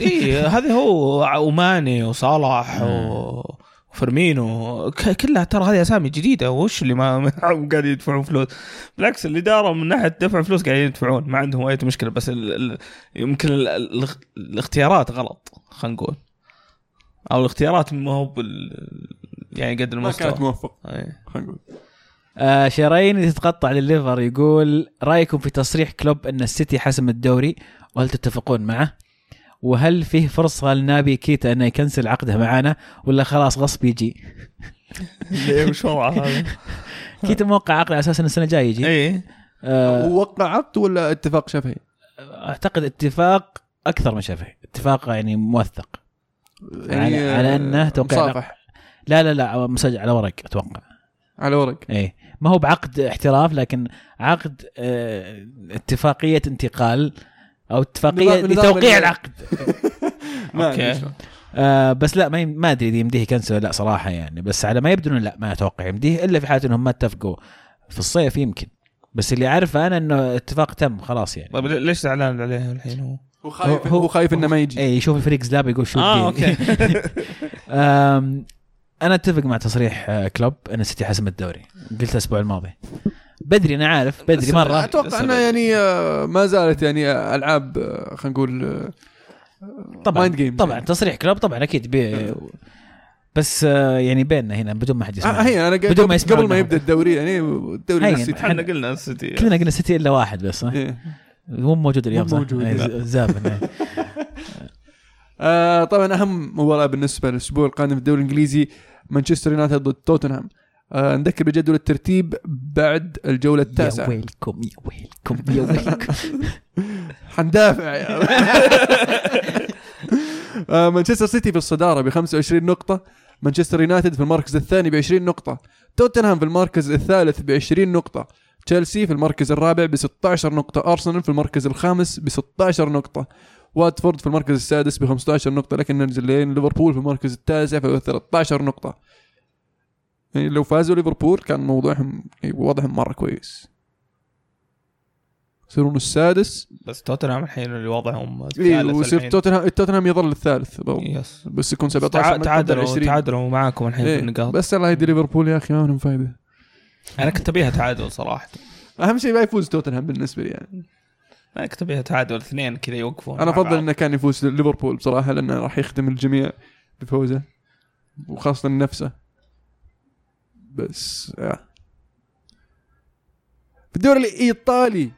اي هذا هو وماني وصلاح [LAUGHS] و- وفيرمينو ك- كلها ترى هذه أسامي جديدة وش اللي ما ما [LAUGHS] قاعد يدفعون فلوس. بالعكس الاداره من ناحية دفع فلوس قاعدين يدفعون. ما عندهم اي مشكلة بس ال ال يمكن ال ال الاختيارات غلط خلينا نقول. أو الاختيارات ما هو بال يعني قد ما المستوى. كانت موفق أي. خلينا نقول. آه شراين تتقطع لليفر يقول رأيكم في تصريح كلوب أن السيتي حسم الدوري وهل تتفقون معه؟ وهل فيه فرصة لنابي كيتا انه يكنسل عقده معانا ولا خلاص غصب يجي؟ ليه [LAUGHS] وش وضعه؟ هذا؟ [LAUGHS] كيتا موقع عقد على أساس إن السنة الجاية يجي. اي آه وقع عقد ولا اتفاق شفهي؟ أعتقد اتفاق أكثر من شفهي. اتفاق يعني موثق. على- على أنه توقيع مصافح. لا لا لا مسجل على ورق أتوقع. على ورق. إيه. ما هو بعقد احتراف لكن عقد آه اتفاقية انتقال أو اتفاقية لتوقيع ال- العقد. [LAUGHS] شلون. آه بس لا ما يم- ما أدري إذا يمديه يكنسل لا صراحة يعني. بس على ما يبدو لا ما أتوقع. يمديه إلا في حالة إنهم ما اتفقوا. في الصيف يمكن. بس اللي أعرفه أنا إنه اتفاق تم خلاص يعني. طيب ليش زعلان عليه الحين هو؟ هو خايف هو- هو خايف إنه ما يجي. اي يشوف الفريق زلاب يقول شو آه. أوكي. [LAUGHS] أنا أتفق مع تصريح آه، كلوب. ان السيتي حسم الدوري. قلت الأسبوع الماضي. بدري أنا عارف بدري مرة أتوقع إنه يعني آه، ما زالت يعني آه، ألعاب آه، خلينا نقول طبعا mind games طبعا يعني. تصريح كلوب طبعا أكيد بي بس آه، يعني بيننا هنا بدون ما حد آه يسمع هي أنا بدون ما قبل, يسمعوا قبل ما. يبدأ الدوري يعني الدوري. السيتي إحنا قلنا السيتي كلنا قلنا سيتي إلا واحد بس صح؟ إيه. مو موجود اليوم صح؟ موجود، إيه، زابن [LAUGHS] إيه. آه طبعا أهم مباراة بالنسبة للأسبوع القادم في الدوري الإنجليزي مانشستر يونايتد ضد توتنهام آه نذكر بجدول الترتيب بعد الجولة يا التاسعة. ويلكم يا ويلكم يا ويلكم. [LAUGHS] حندافع يا [LAUGHS] آه مانشستر سيتي في الصدارة ب 25 نقطة. مانشستر يونايتد في المركز الثاني ب 20 نقطة. توتنهام في المركز الثالث ب 20 نقطة. تشيلسي في المركز الرابع ب 16 نقطة، أرسنال في المركز الخامس ب 16 نقطة، واتفورد في المركز السادس ب 15 نقطة. لكن ننزل لين ليفربول في المركز التاسع في 13 نقطة. يعني لو فازوا ليفربول كان موضوعهم وضعهم مرة كويس. يصيرون السادس بس توتنهام الحين اللي وضعهم إيه الثالث ويصير. توتنهام توتنهام يظل الثالث. يس بس يكون 17 تع- نقطة بدل تعادلوا 20 تعادلوا معاكم الحين في إيه. النقاط بس الله يهدي ليفربول يا أخي ما لهم فايدة. أنا كنت أبيها تعادل صراحة أهم شيء ما يفوز توتنهام بالنسبة لي يعني. أنا كنت أبيها تعادل اثنين كذا يوقفون أنا أفضل. إنه كان يفوز ليفربول بصراحة لأنه راح يخدم الجميع بفوزه وخاصة نفسه بس يا. في الدوري الإيطالي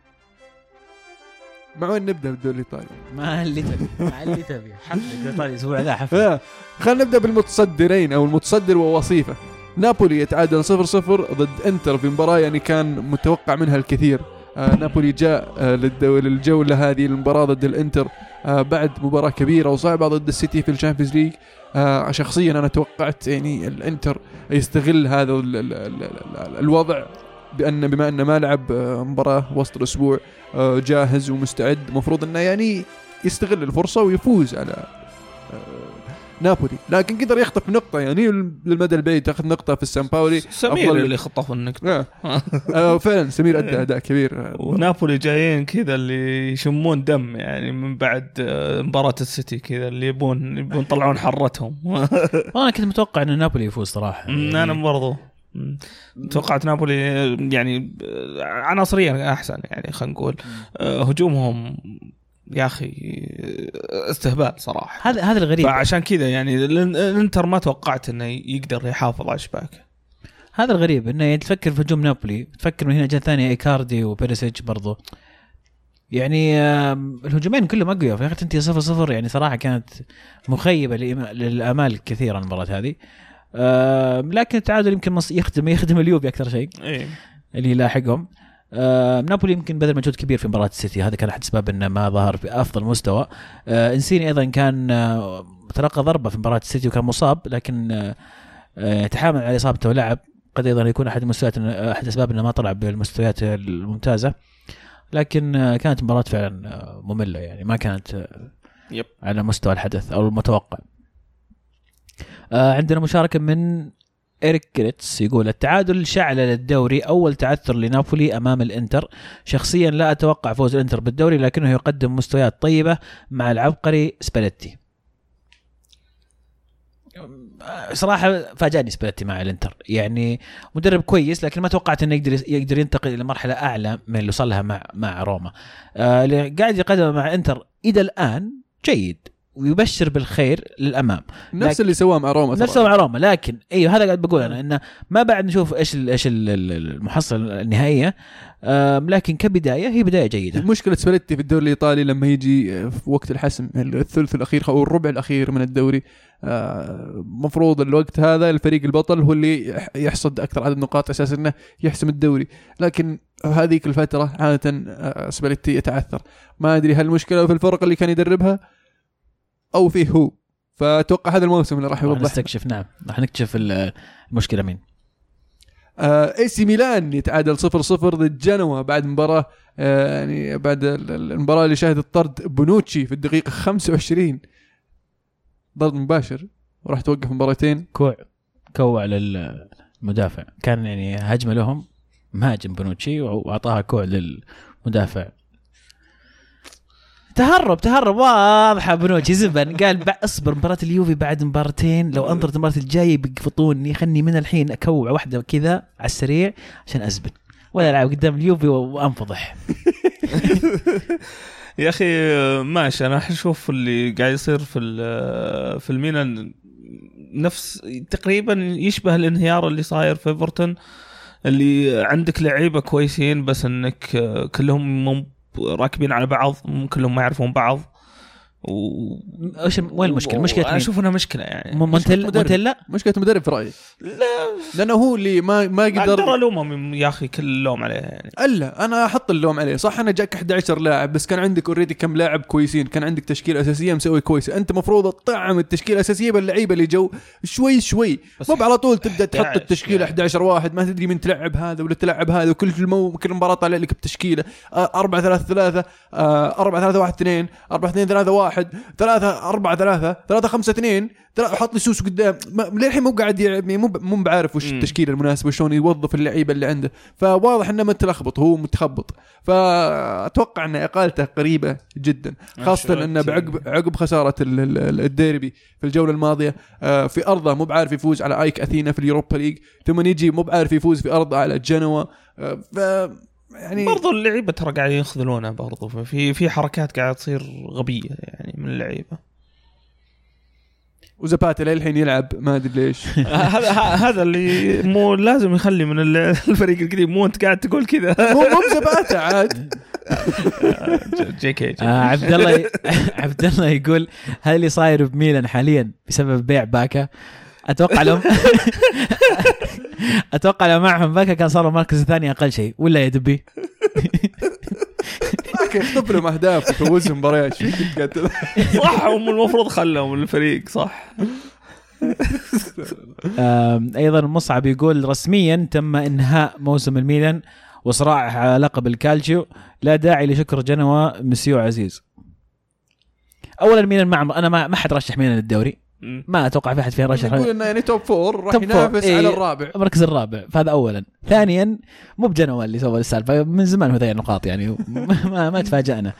مع وين نبدأ بالدوري الإيطالي؟ ما اللي تبي ما اللي تبي [LAUGHS] حفله ايطالي الأسبوع ذا حفله يا. خلينا نبدأ بالمتصدرين أو المتصدر ووصيفة نابولي يتعادل 0 0 ضد إنتر في مباراة يعني كان متوقع منها الكثير آه نابولي جاء آه للجولة هذه المباراه ضد الإنتر آه بعد مباراة كبيرة وصعبة ضد السيتي في ال Champions League. آه شخصيا أنا توقعت يعني الإنتر يستغل هذا ال ال ال ال الوضع بان بما أنه ما لعب آه مباراة وسط الأسبوع آه جاهز ومستعد. مفروض أنه يعني يستغل الفرصة ويفوز على آه نابولي. لكن قدر يخطف نقطة يعني للمدى البعيد تاخذ نقطة في السان باولي. سمير أفضل- اللي خطف النقطة. آه. [LAUGHS] آه فعلا سمير أدى أداء كبير. ونابولي جايين كذا اللي يشمون دم يعني من بعد آه، مباراة السيتي كذا اللي يبون يبون يطلعون حرتهم. [LAUGHS] أنا كنت متوقع إن نابولي يفوز صراحة. يعني أنا برضو. مم. توقعت نابولي آه، يعني آه، عناصريا أحسن يعني خلينا نقول. هجومهم يا أخي استهبال صراحة. هذا هذا الغريب. فعشان كذا يعني الان- الانتر ما توقعت إنه يقدر يحافظ على شباكه هذا الغريب إنه يعني تفكر في هجوم نابولي تفكر من هنا جهة ثانية إيكاردي وبيريسيتش برضو. يعني الهجومين كلهم أقوياء. في أخي انت 0 0 يعني صراحة كانت مخيبة للأمال الكثيره المباراة هذه. لكن التعادل يمكن يخدم يخدم اليوفي أكثر شيء. إيه. اللي يلاحقهم. آه نابولي يمكن بذل مجهود كبير في مباراة السيتي. هذا كان احد اسباب إنه ما ظهر في أفضل مستوى. آه إنسيني أيضا كان آه تلقى ضربة في مباراة السيتي وكان مصاب لكن آه آه تحامل على اصابته ولعب قد أيضا يكون أحد المستويات أحد اسباب إنه ما طلع بالمستويات الممتازة. لكن آه كانت مباراة فعلا آه مملة يعني ما كانت آه يب. على مستوى الحدث أو المتوقع. آه عندنا مشاركة من إريك جريتس يقول التعادل شعلل الدوري أول تعثر لنابولي أمام الإنتر. شخصيا لا أتوقع فوز الإنتر بالدوري لكنه يقدم مستويات طيبة مع العبقري سباليتي. صراحة فاجأني سباليتي مع الإنتر. يعني مدرب كويس لكن ما توقعت إنه يقدر يقدر ينتقل إلى مرحلة أعلى من اللي وصل لها مع مع روما. آه اللي قاعد يقدم مع انتر إلى الآن جيد. ويبشر بالخير للأمام. نفس اللي سواه مع روما. نفسه مع روما لكن أيوه هذا قاعد بقول أنا إنه ما بعد نشوف إيش ال إيش ال- ال- المحصله النهائية. لكن كبداية هي بداية جيدة. مشكلة سباليتي في الدوري الإيطالي لما يجي في وقت الحسم الثلث الأخير أو الربع الأخير من الدوري آه، مفروض الوقت هذا الفريق البطل هو اللي يح- يحصد أكثر عدد نقاط أساس أنه يحسم الدوري. لكن هذيك الفترة عادة آه، سباليتي يتعثر. ما أدري هل المشكلة في الفرق اللي كان يدربها؟ أو فيه هو. فأتوقع هذا الموسم اللي راح راح يوضح نستكشف نعم. راح نكتشف ال- المشكلة مين. آه، AC ميلان يتعادل 0 0 ضد جنوا بعد مباراة آه، يعني بعد ال- ال- المباراة اللي شهدت طرد بونوتشي في الدقيقة 25 ضرب مباشر وراح توقف مباراتين. كوع كوع للمدافع. كان يعني هجمة لهم مهاجم بونوتشي وأعطاها كوع للمدافع. تهرب تهرب. واضحة بونوتشي زبن. قال اصبر مباراة اليوفي بعد مباراتين لو أنظرت المباراة الجاية بيقفطوني. خلني من الحين أكوع واحدة كذا على السريع عشان أزبن. ولا ألعب قدام اليوفي وأنفضح. [LAUGHS] يا أخي ماشي. أنا أشوف اللي قاعد يصير في في الميلان. نفس تقريبا يشبه الانهيار اللي صاير في إيفرتون اللي عندك لعيبة كويسين بس إنك آه، كلهم راكبين على بعض كلهم ما يعرفون بعض. و... إيش وين المشكلة؟ مشكلة أنا؟ أشوف إنها مشكلة يعني. مونتيلا مدرب. مونتيلا؟ مشكلة مدرب في رأيي. لا. لأنه هو اللي ما ما أقدر قدر الومه من- يا أخي كل اللوم عليه يعني. إلا أنا أحط اللوم عليه. صح أنا جاك 11 لاعب بس كان عندك already كم لاعب كويسين. كان عندك تشكيلة أساسية مسوي كويسه أنت مفروض تطعم التشكيلة الأساسية باللعيبة اللي جو شوي شوي. مو على طول تبدأ تحط 11 التشكيلة يعني. 11 واحد. ما تدري من تلعب هذا ولا تلعب هذا. وكل المو... كل مباراة طالع لك بتشكيلة. 4 3 3 4 3 1 2 4 2 3 1 3 4 3 3 5 2 حط لي سوس قدام. للحين مو قاعد يلعب مو مو بعارف وش مم. التشكيلة المناسبة وشلون يوظف اللعيبة اللي عنده. فواضح إنه متلخبط هو متخبط. فأتوقع إن إقالته قريبة جدا. خاصة أنشيلوتي. إنه بعقب عقب ال- الديربي في الجولة الماضية آه، في أرضه مو بعارف يفوز على أيك أثينا في اليوروبا ليج ثم يجي مو بعارف يفوز في أرضه على جنوا. آه، ف يعني برضو اللعيبة ترى قاعدين يخذلونه برضو في في حركات قاعدة تصير غبية يعني من اللعيبة. وزباتا للحين يلعب ما أدري ليش. [LAUGHS] هذا هذا اللي مو لازم يخلي من ال- الفريق القديم مو أنت قاعد تقول كذا. مو مو بزباتا عاد. [LAUGHS] جي كي جي. آه عبد الله [LAUGHS] عبد الله يقول هل اللي صاير بميلان حاليا بسبب بيع باكا؟ أتوقع لو [LAUGHS] أتوقع لو معهم باكا كان صاروا المركز الثاني أقل شيء. ولا يا دبي؟ [LAUGHS] يخطف لهم اهداف ويفوزهم مباريات؟ [LAUGHS] صح هم المفروض خلوا من الفريق صح. أيضا مصعب يقول رسميا تم إنهاء موسم الميلان وصراع على لقب الكالتشيو لا داعي لشكر جنوا مسيو عزيز. اولا ميلان ما عم- أنا ما ما حد رشح ميلان للدوري. ما أتوقع في أحد فينا رشح. يقول إنه يعني top four راح ينافس إيه. على الرابع. المركز الرابع. فهذا اولا. ثانيا مو بجنوا اللي سوى السالفة. من زمان هو نقاط يعني. [LAUGHS] ما ما تفاجئنا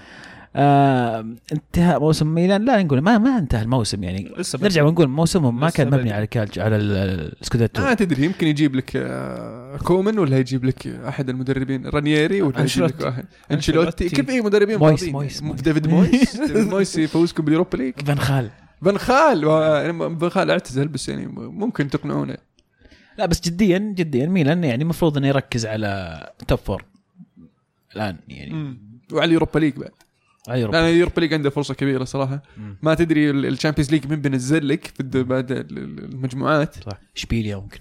آه انتهاء موسم ميلان. لا نقول ما ما انتهى الموسم يعني. لسه نرجع ونقول موسمهم ما كان مبني. على الكالتش على ال- السكوديتو. ما تدري يمكن يجيب لك آه، كومن ولا يجيب لك أحد المدربين؟ رانييري ولا يجيب لك. واحد؟ أنشيلوتي. كيف اي مدربين مويس-. مويس- مو مويس. ديفيد مويس. ديفيد مويس يفوزكم باليوروبا ليج. فان خال. فان خال و- يعني فان خال اعتزل بس يعني ممكن تقنعونه. لا بس جديا جديا. ميلان يعني المفروض إنه يركز على توب فور الآن يعني. وعلى اليوروبا ليج بعد. على أوروبا. لأن اليوروبا ليج عنده فرصة كبيرة صراحة. مم. ما تدري الشامبيونز ليج من بينزل لك في بعد ال- ال- المجموعات. [LAUGHS] صح. إشبيليا ممكن.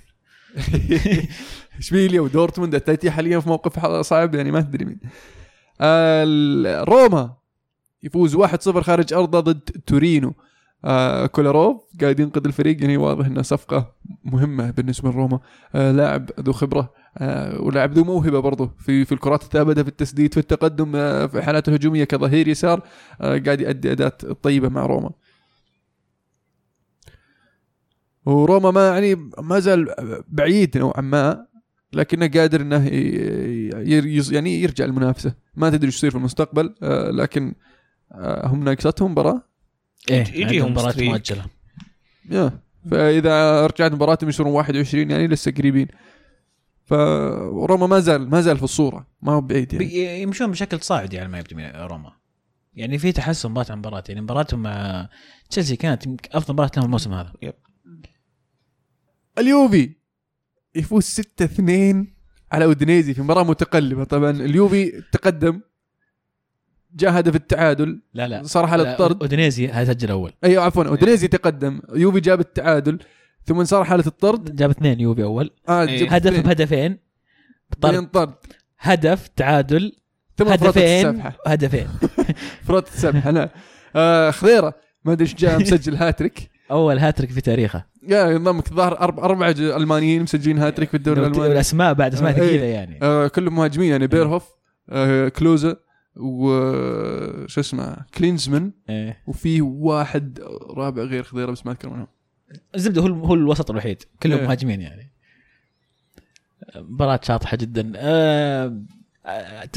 [LAUGHS] إشبيليا ودورتموند التاتي حاليا في موقف صعب يعني ما تدري مين. روما يفوز 1-0 خارج أرضه ضد تورينو. آه كولاروف قاعد ينقذ الفريق. يعني واضح انها صفقة مهمة بالنسبة لروما. آه لاعب ذو خبرة. آه ولاعب ذو موهبة برضه في في الكرات الثابتة في التسديد في التقدم في حالاته الهجومية كظهير يسار قاعد يؤدي اداء طيبة مع روما. وروما ما يعني ما زال بعيد نوعا ما لكنه قادر إنه يعني يرجع المنافسة. ما تدري إيش يصير في المستقبل لكن هم ناقصتهم مباراة. إيه يجيهم عندهم مباراة يا فإذا رجعت مباراتهم يصيرون 21 يعني لسه قريبين. فروما ما زال ما زال في الصورة ما هو بعيد يعني. يمشون بشكل صاعدي على ما يبدو من روما. يعني في تحسن مباراة عن مباراة يعني مباراتهم مع تشيلسي كانت أفضل مباراة لهم الموسم هذا. اليوفي يفوز 6 2 على أودينيزي في مباراة متقلبة. طبعا اليوفي تقدم جاء هدف التعادل. لا لا. صار حاله لا، الطرد. أودينيزي هذا سجل أول. أيوه عفوا أودينيزي تقدم. يوفي جاب التعادل ثم صار حاله الطرد. جاب اثنين يوفي أول. آه إيه. جاب هدف اثنين. بهدفين بعدين طرد طرد. هدف تعادل ثم هدفين هدفين. [LAUGHS] فرطت السبحه لا. آه خضيرة. ما أدري إيش جاء [LAUGHS] مسجل هاتريك. أول هاتريك في تاريخه. يا ينضمك الظاهر أربع أربع ج- ألمانيين مسجلين هاتريك في الدوري الألماني. والاسماء بعد أسماء آه، إيه. ثقيلة يعني. آه كلهم مهاجمين يعني بيرهوف آه كلوزا. و شو اسمه كلينزمان إيه. وفي واحد رابع غير خضيره بس ما أذكر منهم الزبدة هو هو الوسط الوحيد كلهم إيه. مهاجمين يعني مباراة شاطحة جدا آه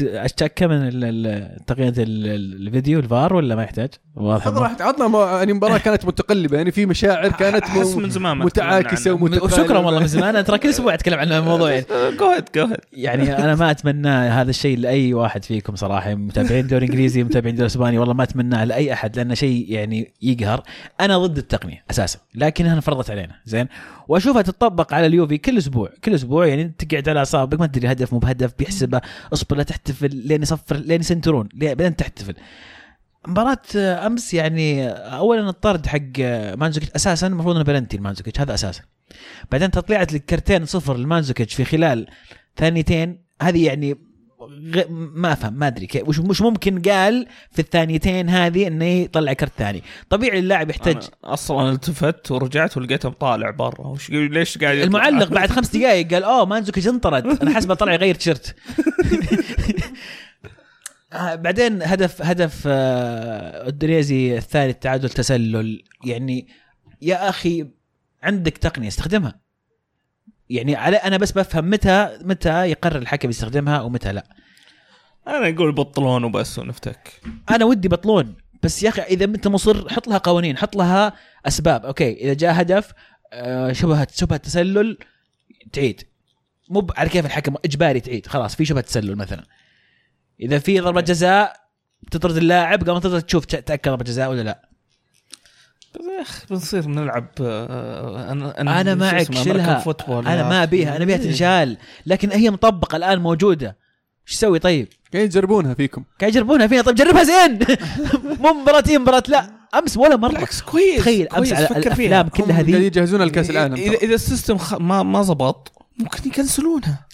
أشتكى من ال- ال- تقنيه ال- ال- الفيديو الفار ولا ما يحتاج؟ واضح راح عطنا يعني مباراة كانت متقلبة يعني في مشاعر كانت احس من زمان ما متعاكسة. ومتقاربة. وشكرا والله من زمان. أنا ترى كل أسبوع أتكلم عن الموضوع يعني. [LAUGHS] يعني أنا ما أتمنى هذا الشيء لأي واحد فيكم صراحة. متابعين دوري إنجليزي متابعين دوري إسباني والله ما اتمناه لأي أحد لأنه شيء يعني يقهر. أنا ضد التقنية أساسا لكنها انفرضت علينا زين؟ وأشوفها تطبق على اليوفي كل أسبوع كل أسبوع يعني تقعد على أعصابك ما تدري هدف مو بهدف بيحسبه اصبر لا تحتفل لين يصفر لين يسنترون لين- تحتفل مباراة أمس يعني اولا الطرد حق مانزوكيتش أساسا المفروض إنه بلنتي المانزوكيتش هذا أساسا بعدين تطليعة الكرتين صفر لمانزوكيتش في خلال ثانيتين هذه يعني. ما أفهم ما أدري كيف وش مش ممكن قال في الثانيتين هذه إنه يطلع كرت ثاني. طبيعي اللاعب يحتاج أنا أصلا التفت ورجعت ولقيته طالع برا. وش ليش قاعد يطلع؟ المعلق بعد خمس [LAUGHS] دقائق قال أوه مانزوكيتش انطرد أنا حسبه طلع يغير تيشرت آه، [LAUGHS] بعدين هدف هدف آه، الدريزي الثاني التعادل تسلل. يعني يا أخي عندك تقنية استخدمها. يعني على أنا بس بفهم متى متى يقرر الحكم يستخدمها ومتى لا. أنا أقول بطلون وبس ونفتك. أنا ودي بطلون بس يا أخي إذا أنت مصر حط لها قوانين حط لها أسباب. أوكي إذا جاء هدف آه، شبهه شبهه تسلل تعيد. مو على كيف الحكم؟ إجباري تعيد. خلاص في شبهه تسلل مثلا. إذا في ضربة جزاء تطرد اللاعب قبل ما تطرد تشوف تأكد ضربة جزاء ولا لا. يا أخي بنصير نلعب آه، أنا أنا شو معك football أنا ما. أبيها. أنا أبيها تنشال لكن هي مطبقة الآن موجودة. إيش تسوي طيب؟ قاعدين يجربونها فيكم. قاعد يجربونها فينا طيب جربها زين. [LAUGHS] مو مباراتين مباراة لا. أمس ولا مرة. بالعكس كويس تخيل أمس كويس، على فكر فيها. الافلام كلها قاعدين ذي يجهزونها لكاس العالم إذا إذا ال system خ... ما ما زبط ممكن يكنسلونها.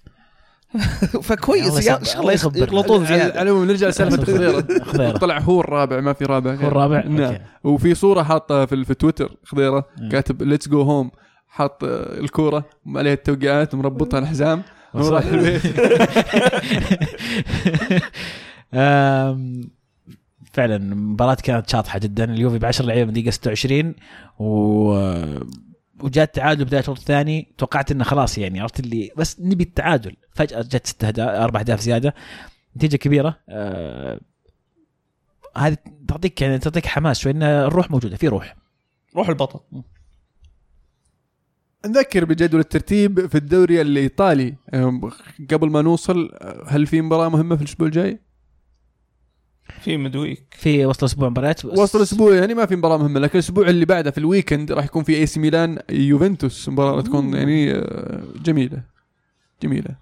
[LAUGHS] فكويس يا يصبر، شاء الله يصبر. يغلطون على زياده على العموم نرجع لسالفة خضيره طلع هو الرابع ما في رابع. هو الرابع؟ نعم. وفي صورة حاطه في, في تويتر خضيره. كاتب let's go home حاط الكورة عليها التوقيعات ومربطها الحزام [LAUGHS] وراح البيت. [LAUGHS] فعلا المباراة كانت شاطحة جدا. اليوفي ب 10 لعيبة من دقيقة 26 و وجاء التعادل بداية الشوط الثاني توقعت إنه خلاص يعني عرفت اللي بس نبي التعادل. فجأة جت ست أهداف أربع أهداف زيادة نتيجة كبيرة. آه، هذه تعطيك يعني تعطيك حماس شوي إن الروح موجودة في روح. روح البطل. نذكر بجدول الترتيب في الدوري الإيطالي. أم، قبل ما نوصل أه، هل في مباراة مهمة في الأسبوع الجاي؟ في midweek في وسط الأسبوع مباريات. وسط الأسبوع يعني ما في مباراة مهمة لكن الأسبوع اللي بعده في ال weekend راح يكون في AC ميلان يوفنتوس مباراة راح تكون يعني أه، جميلة. جميلة.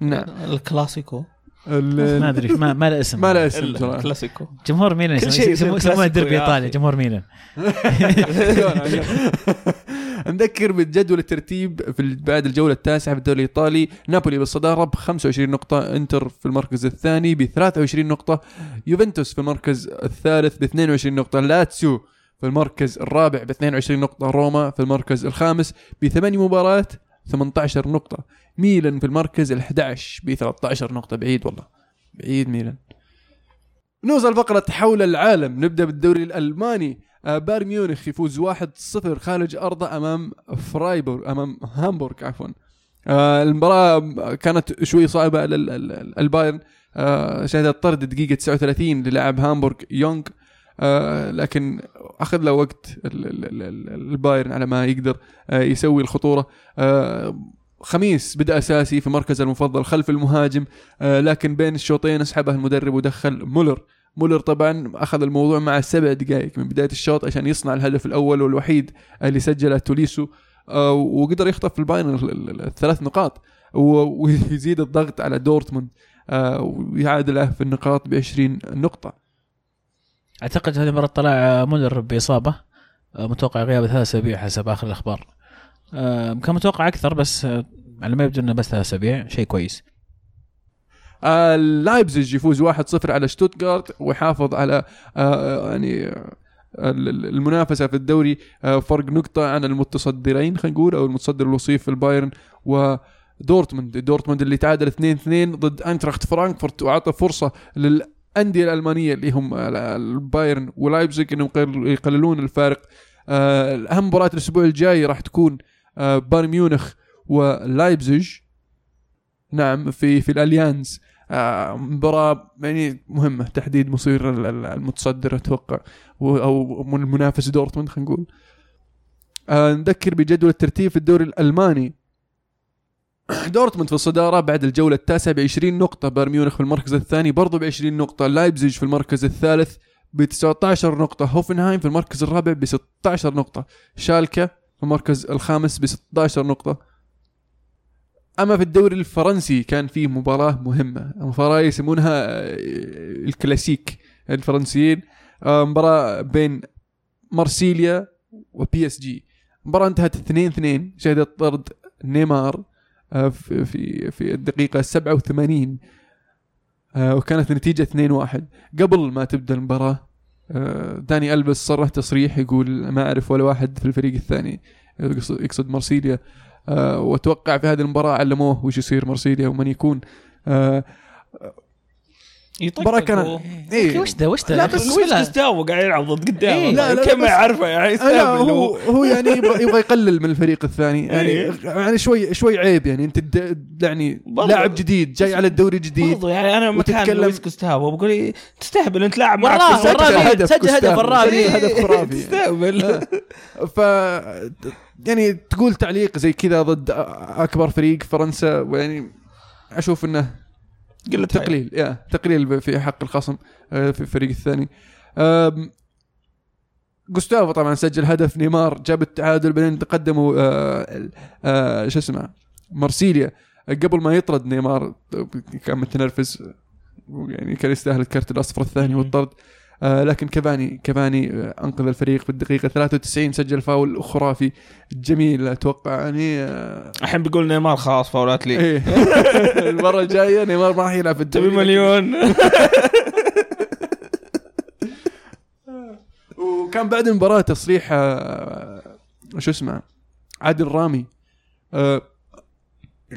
نعم. الكلاسيكو. ال- ما أدري ما ما له [LAUGHS] اسم ما له اسم صراحة. الكلاسيكو. جمهور ميلان كل يسمونه- شيء يصير يسمونه يسمونه كلاسيكو ديربي يا ايطالي أخي. جمهور ميلان. [LAUGHS] [LAUGHS] نذكر بجدول الترتيب في بعد الجولة التاسعة في الدوري الإيطالي نابولي بالصدارة ب 25 نقطة إنتر في المركز الثاني ب 23 نقطة يوفنتوس في المركز الثالث ب 22 نقطة لاتسيو في المركز الرابع ب 22 نقطة روما في المركز الخامس بثماني مباريات 18 نقطة ميلان في المركز ال 11 ب 13 نقطة بعيد والله بعيد ميلان. نوصل فقرة حول العالم نبدأ بالدوري الألماني. بايرن ميونخ يفوز 1-0 خارج أرضه أمام فرايبورغ أمام هامبورغ عفوا. آه، المباراة كانت شوي صعبة على ال- ال- ال- البايرن. آه، شهدت طرد دقيقة 39 للاعب هامبورغ يونغ. آه، لكن أخذ له وقت ال- ال- ال- ال- البايرن على ما يقدر آه، يسوي الخطورة. آه، خاميس بدأ أساسي في مركزه المفضل خلف المهاجم. آه، لكن بين الشوطين أسحبه المدرب ودخل مولر. مولر طبعا أخذ الموضوع مع سبع دقائق من بداية الشوط عشان يصنع الهدف الأول والوحيد اللي سجله توليسو آه، وقدر يخطف البايرن ال- ال- الثلاث نقاط ويزيد الضغط على دورتموند آه، ويعادله في النقاط ب 20 نقطة. أعتقد هذه المره طلع مولر بإصابة آه، متوقع غياب ثلاث أسابيع حسب آخر الأخبار. كان متوقع أكثر بس على ما يبدو إنه بس ثلاث أسابيع شيء كويس. لايبزيج يفوز 1-0 على شتوتغارت ويحافظ على آه، يعني آه، ال- ال- المنافسة في الدوري آه، فرق نقطة عن المتصدرين خلينا نقول أو المتصدر الوصيف في البايرن ودورتموند. دورتموند اللي تعادل 2-2 ضد آينتراخت فرانكفورت واعطى فرصة للأندية الألمانية اللي هم ال- البايرن ولايبزيج إنهم يقل- يقللون الفارق. أهم مباراة الأسبوع الجاي راح تكون بايرن ميونخ ولايبزيج. نعم في في الأليانز. مباراة يعني مهمة تحديد مصير ال- ال- المتصدر أتوقع أو من المنافس دورتموند خلينا نقول. آه، نذكر بجدول الترتيب في الدوري الألماني. [COUGHS] دورتموند في الصدارة بعد الجولة التاسعة ب 20 نقطة بايرن ميونخ في المركز الثاني برضو ب 20 نقطة لايبزيج في المركز الثالث ب 19 نقطة هوفنهايم في المركز الرابع ب 16 نقطة شالكة في المركز الخامس ب 16 نقطة. أما في الدوري الفرنسي كان في مباراة مهمة. مباراة يسمونها آه، الكلاسيك الفرنسيين. آه، مباراة بين مارسيليا و PSG. مباراة انتهت 2 2 شهدت طرد نيمار آه، في في الدقيقة 87 آه، وكانت النتيجة 2 1 قبل ما تبدأ المباراة آه، داني ألفيس صرح تصريح يقول ما أعرف ولا واحد في الفريق الثاني يقصد مارسيليا. وأتوقع في هذه المباراة علموه وش يصير مارسيليا ومن يكون آه، مباراة كانت إيه. وش ده وش ده لا؟ بس الله. جوستافو قاعد يلعب ضد قدامه إيه. لا، لا، لا، كيف ما بس- يعرفه يعني هو هو يعني يبغى, يبغى يقلل من الفريق الثاني يعني إيه. يعني شوي شوي عيب يعني أنت يعني لاعب جديد جاي على الدوري جديد برضو يعني أنا مكان لويس جوستافو بقول تستهبل أنت لاعب معك وراه سجل هدف سجل هدف كوستافو. وراه سجل هدف خرافي يعني. تستهبل ف يعني تقول تعليق زي كذا ضد أكبر فريق فرنسا ويعني أشوف إنه قلة. تقليل يا تقليل في حق الخصم آه، في الفريق الثاني جوستافو طبعا سجل هدف نيمار جاب التعادل بعدين تقدموا آه، آه، شو اسمه مارسيليا قبل ما يطرد نيمار كان متنرفز يعني كان يستاهل الكرت الأصفر الثاني. والطرد لكن كفاني كفاني آه، أنقذ الفريق في الدقيقة 93 سجل فاول خرافي جميل أتوقع يعني آه الحين بيقول نيمار خلاص فاولات لي إيه. [LAUGHS] المرة الجاية نيمار ما راح يلعب في تبي الدوري مليون. [LAUGHS] وكان بعد المباراة تصريح آه، شو اسمه عادل رامي آه،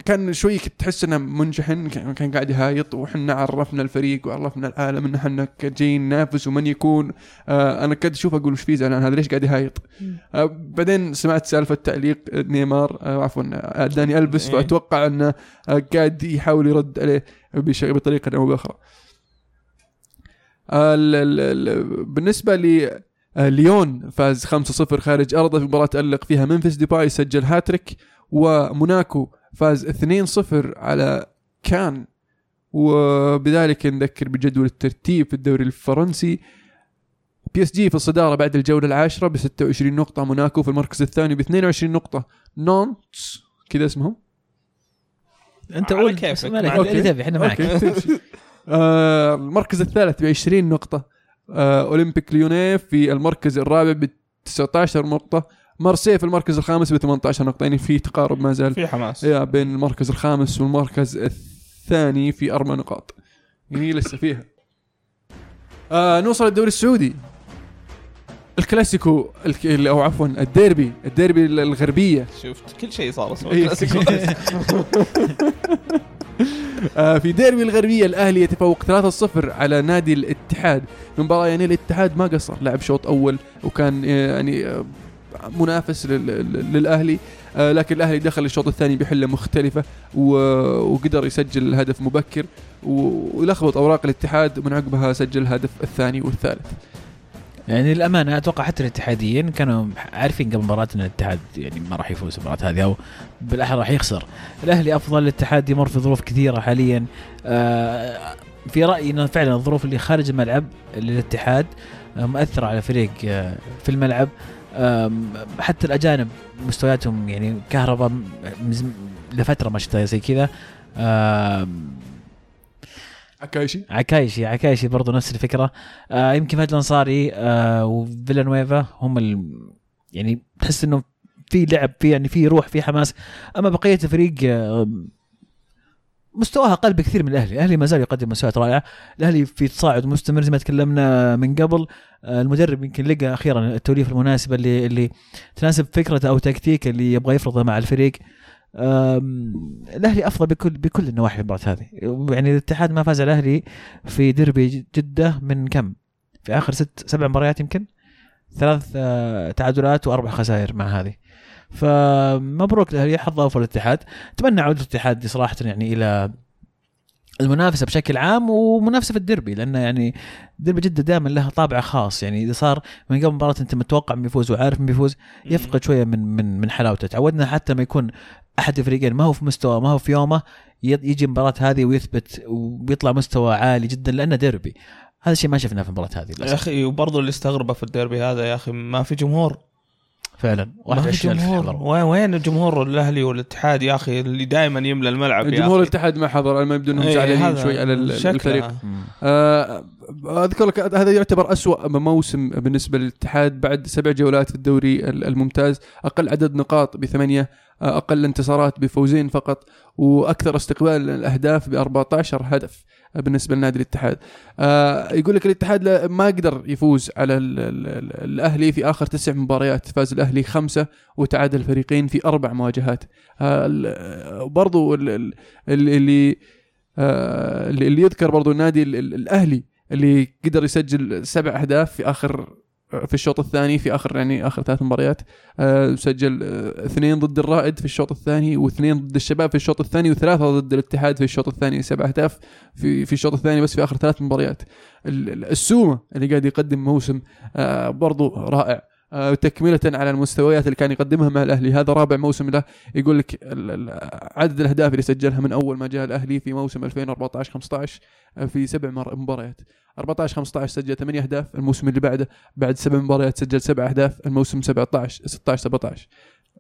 كان شوي كنت تحس إنه منشحن كان كان قاعد يهايط وحنا عرفنا الفريق وعرفنا العالم إن إحنا جايين ننافس ومن يكون. آه أنا كنت أشوف أقول وش فيه زعلان؟ هذا ليش قاعد يهايط؟ آه بعدين سمعت سالفة تعليق نيمار آه عفوا آه، داني ألفيس إيه. فاتوقع إنه آه قاعد يحاول يرد عليه بطريقة أو باخرى آه، ال- ال- ال- بالنسبة لي آه، ليون فاز 5-0 خارج أرضه في مباراة تالق فيها ممفيس ديباي سجل هاتريك وموناكو فاز 2-0 على كان. وبذلك نذكر بجدول الترتيب في الدوري الفرنسي. PSG في الصدارة بعد الجولة العاشرة ب 26 نقطة موناكو في المركز الثاني ب 22 نقطة. نانتس كذا اسمهم. أنت قول. كيفك،. اللي تبي إحنا معك. [LAUGHS] آه المركز الثالث ب 20 نقطة. آه أولمبيك ليونيه في المركز الرابع ب 19 نقطة. مارسي في المركز الخامس ب 18 نقطة يعني في تقارب ما زال في حماس. يا بين المركز الخامس والمركز الثاني في أربع نقاط. يعني لسه فيها. آه نوصل للدوري السعودي. الكلاسيكو الك... أو عفوا الديربي الديربي الغربية. شفت كل شيء صار اسمه إيه. كلاسيكو. [LAUGHS] آه، في ديربي الغربية الأهلي يتفوق 3-0 على نادي الاتحاد. مباراة يعني الاتحاد ما قصر لعب شوط أول وكان آه، يعني آه، منافس لل- لل- للأهلي. آه، لكن الأهلي دخل الشوط الثاني بحلة مختلفة و- وقدر يسجل الهدف مبكر ولخبط أوراق الاتحاد ومن عقبها سجل الهدف الثاني والثالث. يعني للأمانة أتوقع حتى الاتحاديين كانوا عارفين قبل المباراه إن الاتحاد يعني ما راح يفوز المباراة هذه أو بالاحرى راح يخسر. الأهلي أفضل الاتحاد يمر في ظروف كثيرة حاليا. آه، في رأيي إنه فعلا الظروف اللي خارج الملعب للاتحاد آه، مؤثرة على فريق في الملعب. حتى الأجانب مستوياتهم يعني كهرباء لفترة ما شفتها زي كذا. عكايشي. عكايشي عكايشي برضو نفس الفكرة. آه يمكن فهد الأنصاري آه وفيلانويفا هم ال يعني تحس إنه في لعب في يعني في روح في حماس. أما بقية الفريق آه مستواها أقل بكثير من الأهلي، الأهلي ما زال يقدم مستويات رائعة، الأهلي في تصاعد مستمر زي ما تكلمنا من قبل، آه المدرب يمكن لقى أخيرا التوليفة المناسبة اللي اللي تناسب فكرته أو تكتيكه اللي يبغى يفرضه مع الفريق. الأهلي أفضل بكل بكل النواحي في المباراه هذه، يعني الاتحاد ما فاز على الأهلي في ديربي جدة من كم؟ في آخر ست سبع مباريات يمكن؟ ثلاث آه، تعادلات وأربع خسائر مع هذه. فمبروك الاهلي حظ أوفر الاتحاد. أتمنى عودة الاتحاد صراحة يعني إلى المنافسة بشكل عام ومنافسة في الديربي لأنه يعني ديربي جدة دائما لها طابع خاص. يعني إذا صار من قبل مباراة أنت متوقع من بيفوز وعارف من بيفوز يفقد شوية من من من حلاوته. تعودنا حتى ما يكون أحد الفريقين ما هو في مستوى ما هو في يومه يجي المباراه هذه ويثبت وبيطلع مستوى عالي جدا لأنه ديربي. هذا الشيء ما شفناه في المباراة هذه يا أخي وبرضه اللي استغربه في الديربي هذا يا أخي ما في جمهور. فعلا ما في 21000 جمهور. وين وين الجمهور الأهلي والاتحاد يا أخي اللي دائما يملى الملعب يا جمهور. الاتحاد ما حضر ما يبدو إنهم إيه، زعلانين هذا شوي على. الفريق. آه، أذكر لك هذا يعتبر أسوأ موسم بالنسبة للاتحاد بعد سبع جولات في الدوري ال- الممتاز أقل عدد نقاط بثمانية آه، أقل انتصارات بفوزين فقط وأكثر استقبال الأهداف ب 14 هدف بالنسبة لنادي الاتحاد. آه، يقول لك الاتحاد لا- ما قدر يفوز على ال ال ال الأهلي في آخر تسع مباريات. فاز الأهلي خمسة وتعادل الفريقين في أربع مواجهات. آه، برضو ال- ال- ال- اللي آه، اللي اللي يذكر برضو النادي ال- ال- الأهلي اللي قدر يسجل سبع أهداف في آخر في الشوط الثاني في آخر يعني آخر ثلاث مباريات آه، سجل آه، اثنين ضد الرائد في الشوط الثاني واثنين ضد الشباب في الشوط الثاني وثلاثة ضد الاتحاد في الشوط الثاني سبع أهداف في في الشوط الثاني بس في آخر ثلاث مباريات. ال- ال- السومة اللي قاعد يقدم موسم آه، برضو رائع. تكملة على المستويات اللي كان يقدمها مع الأهلي. هذا رابع موسم له. يقول لك عدد الأهداف اللي سجلها من أول ما جاء الأهلي في موسم 2014 15 في سبع مباريات. 14 15 سجل ثمانية أهداف. الموسم اللي بعده بعد سبع مباريات سجل سبع أهداف. الموسم 17 16 17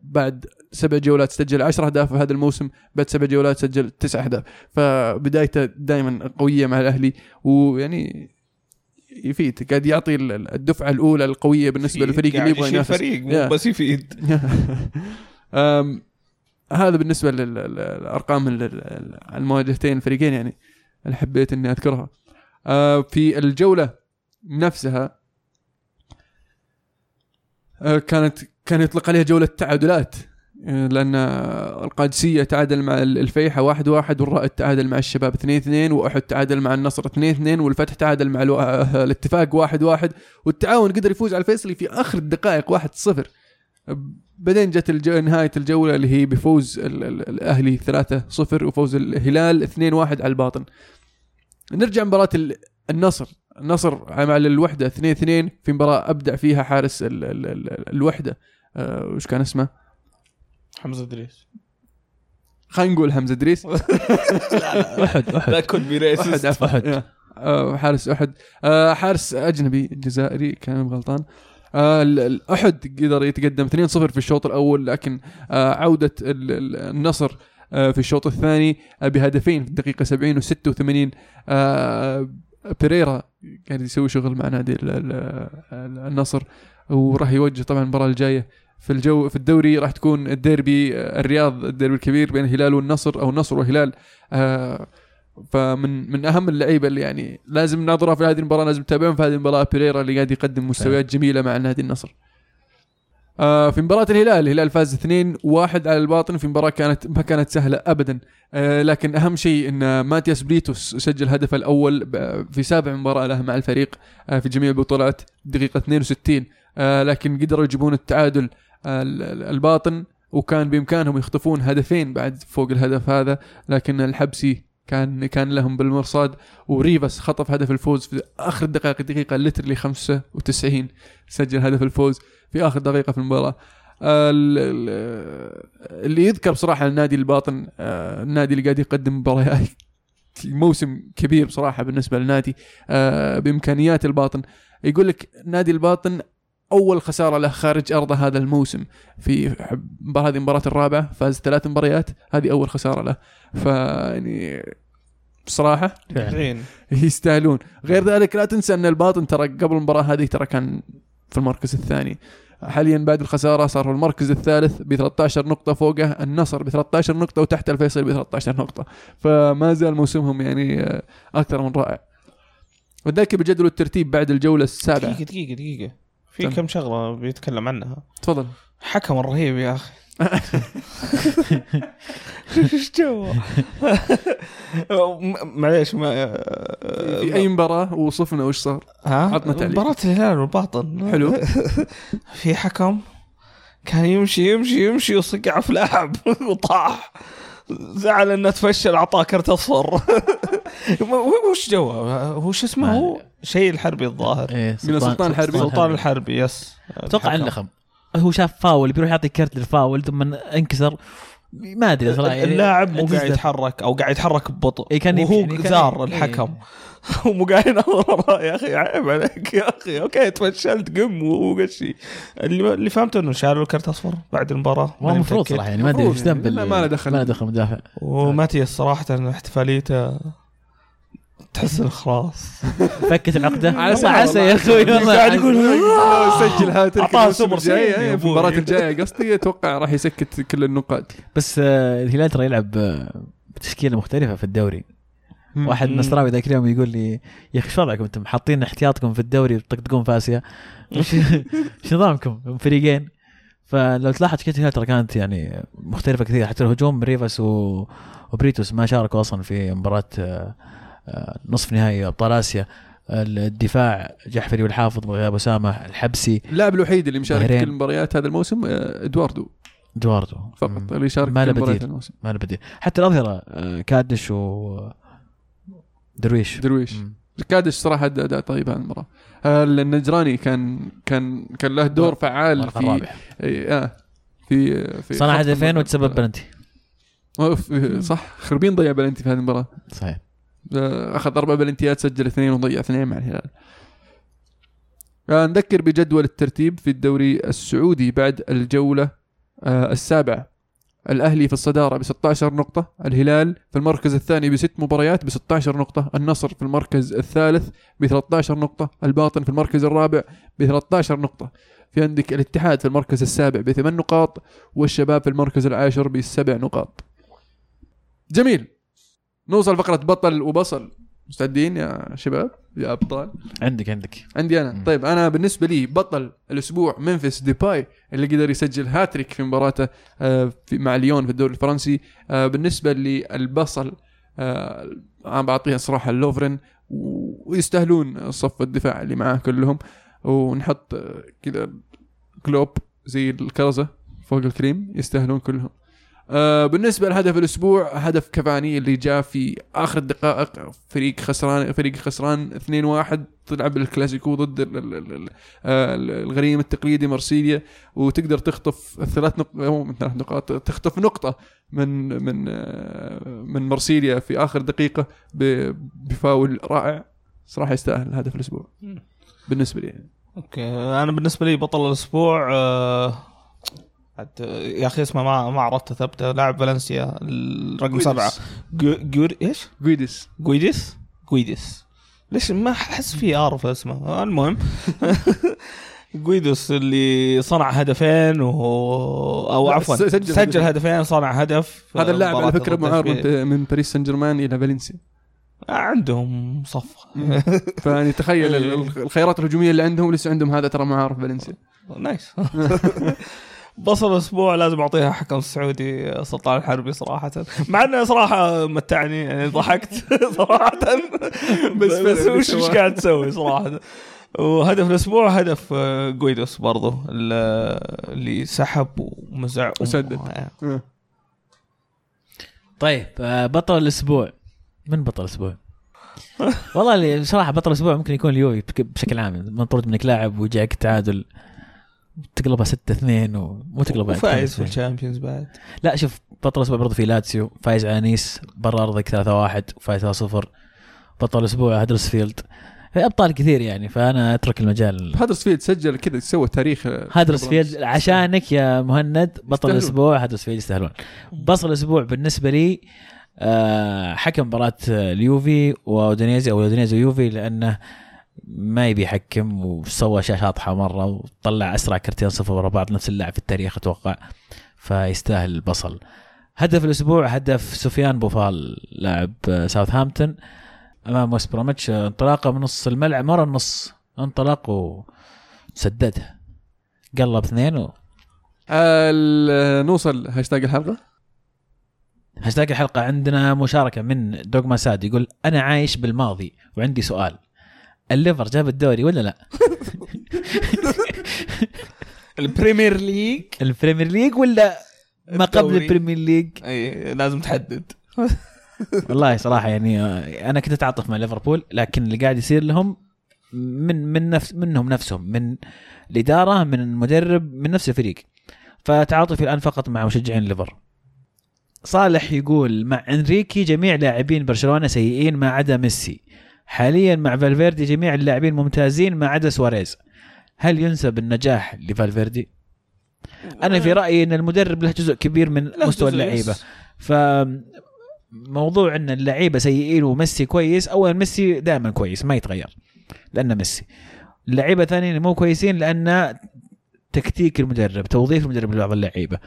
بعد سبع جولات سجل 10 أهداف. في هذا الموسم بعد سبع جولات سجل تسع أهداف. فبدايته دائما قوية مع الأهلي. ويعني يفيد قاعد يعطي ال- ال- الدفعة الأولى القوية بالنسبة للفريق اللي يبغى ينافس. فريق مو. بس يفيد. [LAUGHS] هذا بالنسبة للارقام ال- ال- المواجهتين الفريقين يعني اللي حبيت إني أذكرها. أه، في الجولة نفسها أه، كانت كان يطلق عليها جولة تعادلات. لأن القادسية تعادل مع الفيحة واحد واحد والرائد تعادل مع الشباب اثنين اثنين وأحد تعادل مع النصر اثنين اثنين والفتح تعادل مع الو- [LAUGHS] الاتفاق واحد واحد والتعاون قدر يفوز على الفيصلي في آخر الدقائق واحد صفر بعدين جت الج... نهاية الجولة اللي هي بفوز ال... ال... الأهلي 3-0 وفوز الهلال 2-1 على الباطن. نرجع مباراة ال... النصر، النصر مع الوحدة 2-2 في مباراة أبدع فيها حارس ال... ال... ال... الوحدة أه... وش كان اسمه؟ حمزة ادريس خلينا نقول حمزة ادريس [LAUGHS] أحد أحد. لا could be أحد ريسست. yeah. آه، حارس أحد. آه، حارس أجنبي جزائري كان غلطان. آه، أحد قدر يتقدم 2-0 في الشوط الأول لكن عودة ال- ال- النصر في الشوط الثاني بهدفين في الدقيقة 70 و86 بيريرا قاعد يسوي شغل مع نادي ال- ال- ال- النصر وراح يوجه طبعا المباراة الجاية في الجو في الدوري راح تكون الديربي آه، الرياض الديربي الكبير بين الهلال والنصر أو النصر والهلال. آه، فمن من أهم اللعيبة اللي يعني لازم نناظرها في هذه المباراة لازم نتابعهم في هذه المباراة. بيريرا اللي قاعد يقدم مستويات جميلة مع نادي النصر. آه في مباراة الهلال الهلال فاز 2-1 على الباطن في مباراة كانت ما كانت سهلة ابدا. آه لكن أهم شيء إن ماتياس بريتوس سجل هدفه الأول في سابع مباراة له مع الفريق آه في جميع البطولات دقيقة 62 آه لكن قدروا يجيبون التعادل ال- ال- الباطن وكان بإمكانهم يخطفون هدفين بعد فوق الهدف هذا لكن الحبسي كان كان لهم بالمرصاد وريفاس خطف هدف الفوز في آخر الدقائق الدقيقه لترلي 95 سجل هدف الفوز في آخر دقيقة في المباراة. ال- ال- اللي يذكر بصراحة النادي الباطن آه، النادي اللي قاعد يقدم مباريات [LAUGHS] موسم كبير بصراحة بالنسبة للنادي آه، بإمكانيات الباطن. يقول لك نادي الباطن أول خسارة له خارج أرضه هذا الموسم. في هذه المباراة الرابعة فاز ثلاث مباريات هذه أول خسارة له. فيعني بصراحه فعلا. يستاهلون. غير ذلك لا تنسى أن الباطن ترى قبل المباراة هذه ترى كان في المركز الثاني. حاليا بعد الخسارة صار في المركز الثالث ب 13 نقطة فوقه النصر ب 13 نقطة وتحت الفيصل ب 13 نقطة. فما زال موسمهم يعني آه، أكثر من رائع. وذاك بجدول الترتيب بعد الجولة السابعة. دقيقة دقيقة دقيقة. في. كم شغلة بيتكلم عنها. تفضل. حكم الرهيب يا أخي. [LAUGHS] [LAUGHS] إيش جو [LAUGHS] معليش ما في أي مباراة وصفنا وش صار؟ ها؟ عطنا تعليق. مباراة الهلال والباطن. حلو. في حكم كان يمشي يمشي يمشي وصقع في لاعب وطاح. زعل إنه تفشل أعطاه كرت اصفر [LAUGHS] وش جوه؟ هو شو اسمه؟ هو شيء الحربي الظاهر. إيه من السلطان الحربي. سلطان الحربي. يس. أتوقع. اللخم هو شاف فاول بيروح يعطي كرت للفاول ثم انكسر. ما أدري صراحة يعني اللاعب مو قاعد يتحرك أو قاعد يتحرك ببطء. إيه كان وهو يعني زار إيه. الحكم. ومو قاعد ينظر وراه. يا أخي عيب عليك يا أخي okay تفشلت قم وقشي اللي اللي فهمته إنه شالوا الكرت أصفر بعد المباراة هو ماني المفروض. صراحة يعني ما أدري إيش ذنب يعني، ما له دخل. ما له دخل مدافع وماتياس صراحة احتفاليته تحس انه خلاص فكت العقده [LAUGHS] على عسى يا. أخوي والله قاعد عسى. يقول سجل هاتريك الموسم سوبر في أبوي. المباراة الجاية قصدي أتوقع راح يسكت كل النقاط بس آه، الهلال ترى يلعب آه، بتشكيلة مختلفة في الدوري واحد. نصراوي ذاك اليوم يقول لي يا أخي إيش وضعكم أنتم؟ حاطين احتياطكم في الدوري وتطقطقون في آسيا؟ إيش [LAUGHS] نظامكم؟ فريقين. فلو تلاحظ الهلال ترى كانت يعني مختلفة كثير. حتى الهجوم ريفاس و... وبريتوس ما شاركوا أصلا في مباراة آه، آه، نصف نهائي أبطال آسيا. الدفاع جحفري والحافظ بغياب أسامة الحبسي اللاعب الوحيد اللي مشارك في. كل المباريات هذا الموسم آه، إدواردو. إدواردو. فقط. اللي شارك ما في له كل مباريات بديل. الموسم. ما له بديل. حتى الأظهرة كادش و درويش. درويش. كادش صراحة ادى اداء طيب هذه المباراه النجراني كان كان كان له دور فعال في. إيه، آه. في في صنع هدفين. وتسبب بلنتي صح. خربين ضيع بلنتي في هذه المباراه صحيح. آه، أخذ أربع بلنتيات سجل اثنين وضيع اثنين مع الهلال. آه، نذكر بجدول الترتيب في الدوري السعودي بعد الجولة آه، السابعة. الأهلي في الصدارة ب 16 نقطة الهلال في المركز الثاني بست مباريات ب 16 نقطة النصر في المركز الثالث ب 13 نقطة الباطن في المركز الرابع ب 13 نقطة. في عندك الاتحاد في المركز السابع بثمان نقاط والشباب في المركز العاشر بسبع نقاط. جميل. نوصل فقرة بطل وبصل. مستعدين يا شباب؟ يا أبطال؟ عندك عندك. عندي أنا. مم. طيب أنا بالنسبة لي بطل الأسبوع ممفيس ديباي اللي قدر يسجل هاتريك في مباراته آه، في مع ليون في الدوري الفرنسي. آه، بالنسبة للبصل آه، أنا بعطيها صراحة اللوفرن و- ويستاهلون صف الدفاع اللي معاه كلهم. ونحط كذا كلوب زي الكرزة فوق الكريم يستاهلون كلهم. بالنسبة لهدف الأسبوع هدف كافاني اللي جاء في آخر الدقائق فريق خسران فريق خسران 2-1 تلعب الكلاسيكو ضد آه، الغريم التقليدي مرسيليا وتقدر تخطف الثلاث نقط مو ثلاث نقاط تخطف نقطة من من آه، من مرسيليا في آخر دقيقة بفاول رائع. صراحة يستاهل هدف الأسبوع. بالنسبة لي أوكي. أنا بالنسبة لي بطل الأسبوع آه، يا أخي اسمه ما ما عرفت ثبته. لاعب فالنسيا الرقم سبعة. جو- جور إيش؟ جويدس جويدس؟ جويدس ليش ما أحس في R في اسمه؟ المهم. [LAUGHS] جويدوس اللي صنع هدفين و... أو عفوا سجل سجل, هدفين. صنع هدف هذا اللاعب على فكرة معار. من, من باريس سان جيرمان إلى فالنسيا. عندهم صفقة. فيعني تخيل [LAUGHS] ال- الخيارات الهجومية اللي عندهم لسه عندهم هذا ترى معار في فالنسيا. نايس. [LAUGHS] بصل الأسبوع لازم أعطيها حكم السعودي سلطان الحربي صراحة مع إنه صراحة متعني يعني ضحكت [LAUGHS] صراحة بس [LAUGHS] بس وش قاعد تسوي صراحة وهدف الأسبوع هدف جويدوس برضو ال- اللي سحب ومزع وسدد. آه. طيب آه، بطل الأسبوع من بطل الأسبوع؟ [LAUGHS] والله اللي بصراحه بطل الأسبوع ممكن يكون اليوفي بشكل عام ينطرد منك لاعب ويجيك تعادل تقلبها 6 2 ومو تقلبها وفايز في 2-2. الشامبيونز بعد. لا شوف بطل الأسبوع برضه في لاتسيو فايز على نيس برا أرضك 3 1 وفايز 3 0 بطل الأسبوع هدرسفيلد. في أبطال كثير يعني فأنا أترك المجال. هدرسفيلد سجل كذا سوى تاريخ. هدرسفيلد عشانك يا مهند بطل. الأسبوع هدرسفيلد يستاهلون. بطل الأسبوع بالنسبة لي آه، حكم مباراة آه، اليوفي وأودينيزي أو أودينيزي ويوفي لأنه ما يبي يحكم وسوى اشياء شاطحة مرة وطلع أسرع كرتين صفر ورا بعض نفس اللاعب في التاريخ أتوقع فيستاهل البصل. هدف الأسبوع هدف سفيان بوفال لاعب ساوثهامبتون أمام وست بروميتش. انطلاقة من نص الملعب مرة النص انطلق وسددها. قلب اثنين و... نوصل هاشتاج الحلقة. هاشتاج الحلقة عندنا مشاركة من دوغما ساد يقول أنا عايش بالماضي وعندي سؤال. الليفر جاب الدوري ولا لا؟ [LAUGHS] البريمير ليج. البريمير ليج ولا ما قبل. البريمير ليج؟ أي لازم تحدد. [LAUGHS] والله صراحة يعني آه، أنا كنت أتعاطف مع ليفربول لكن اللي قاعد يصير لهم من من نفس منهم نفسهم من الإدارة من المدرب من نفس الفريق. فتعاطفي الآن فقط مع مشجعين الليفر صالح يقول مع إنريكي جميع لاعبين برشلونة سيئين ما عدا ميسي. حاليا مع فالفيردي جميع اللاعبين ممتازين ما عدا سواريز. هل ينسب النجاح لفالفيردي؟ أنا في رأيي إن المدرب له جزء كبير من مستوى اللعيبة. ف موضوع إن اللعيبة سيئين وميسي كويس اولا ميسي دائما كويس ما يتغير لأنه ميسي. اللعيبة ثانيين مو كويسين لأن تكتيك المدرب توظيف المدرب لبعض اللعيبة.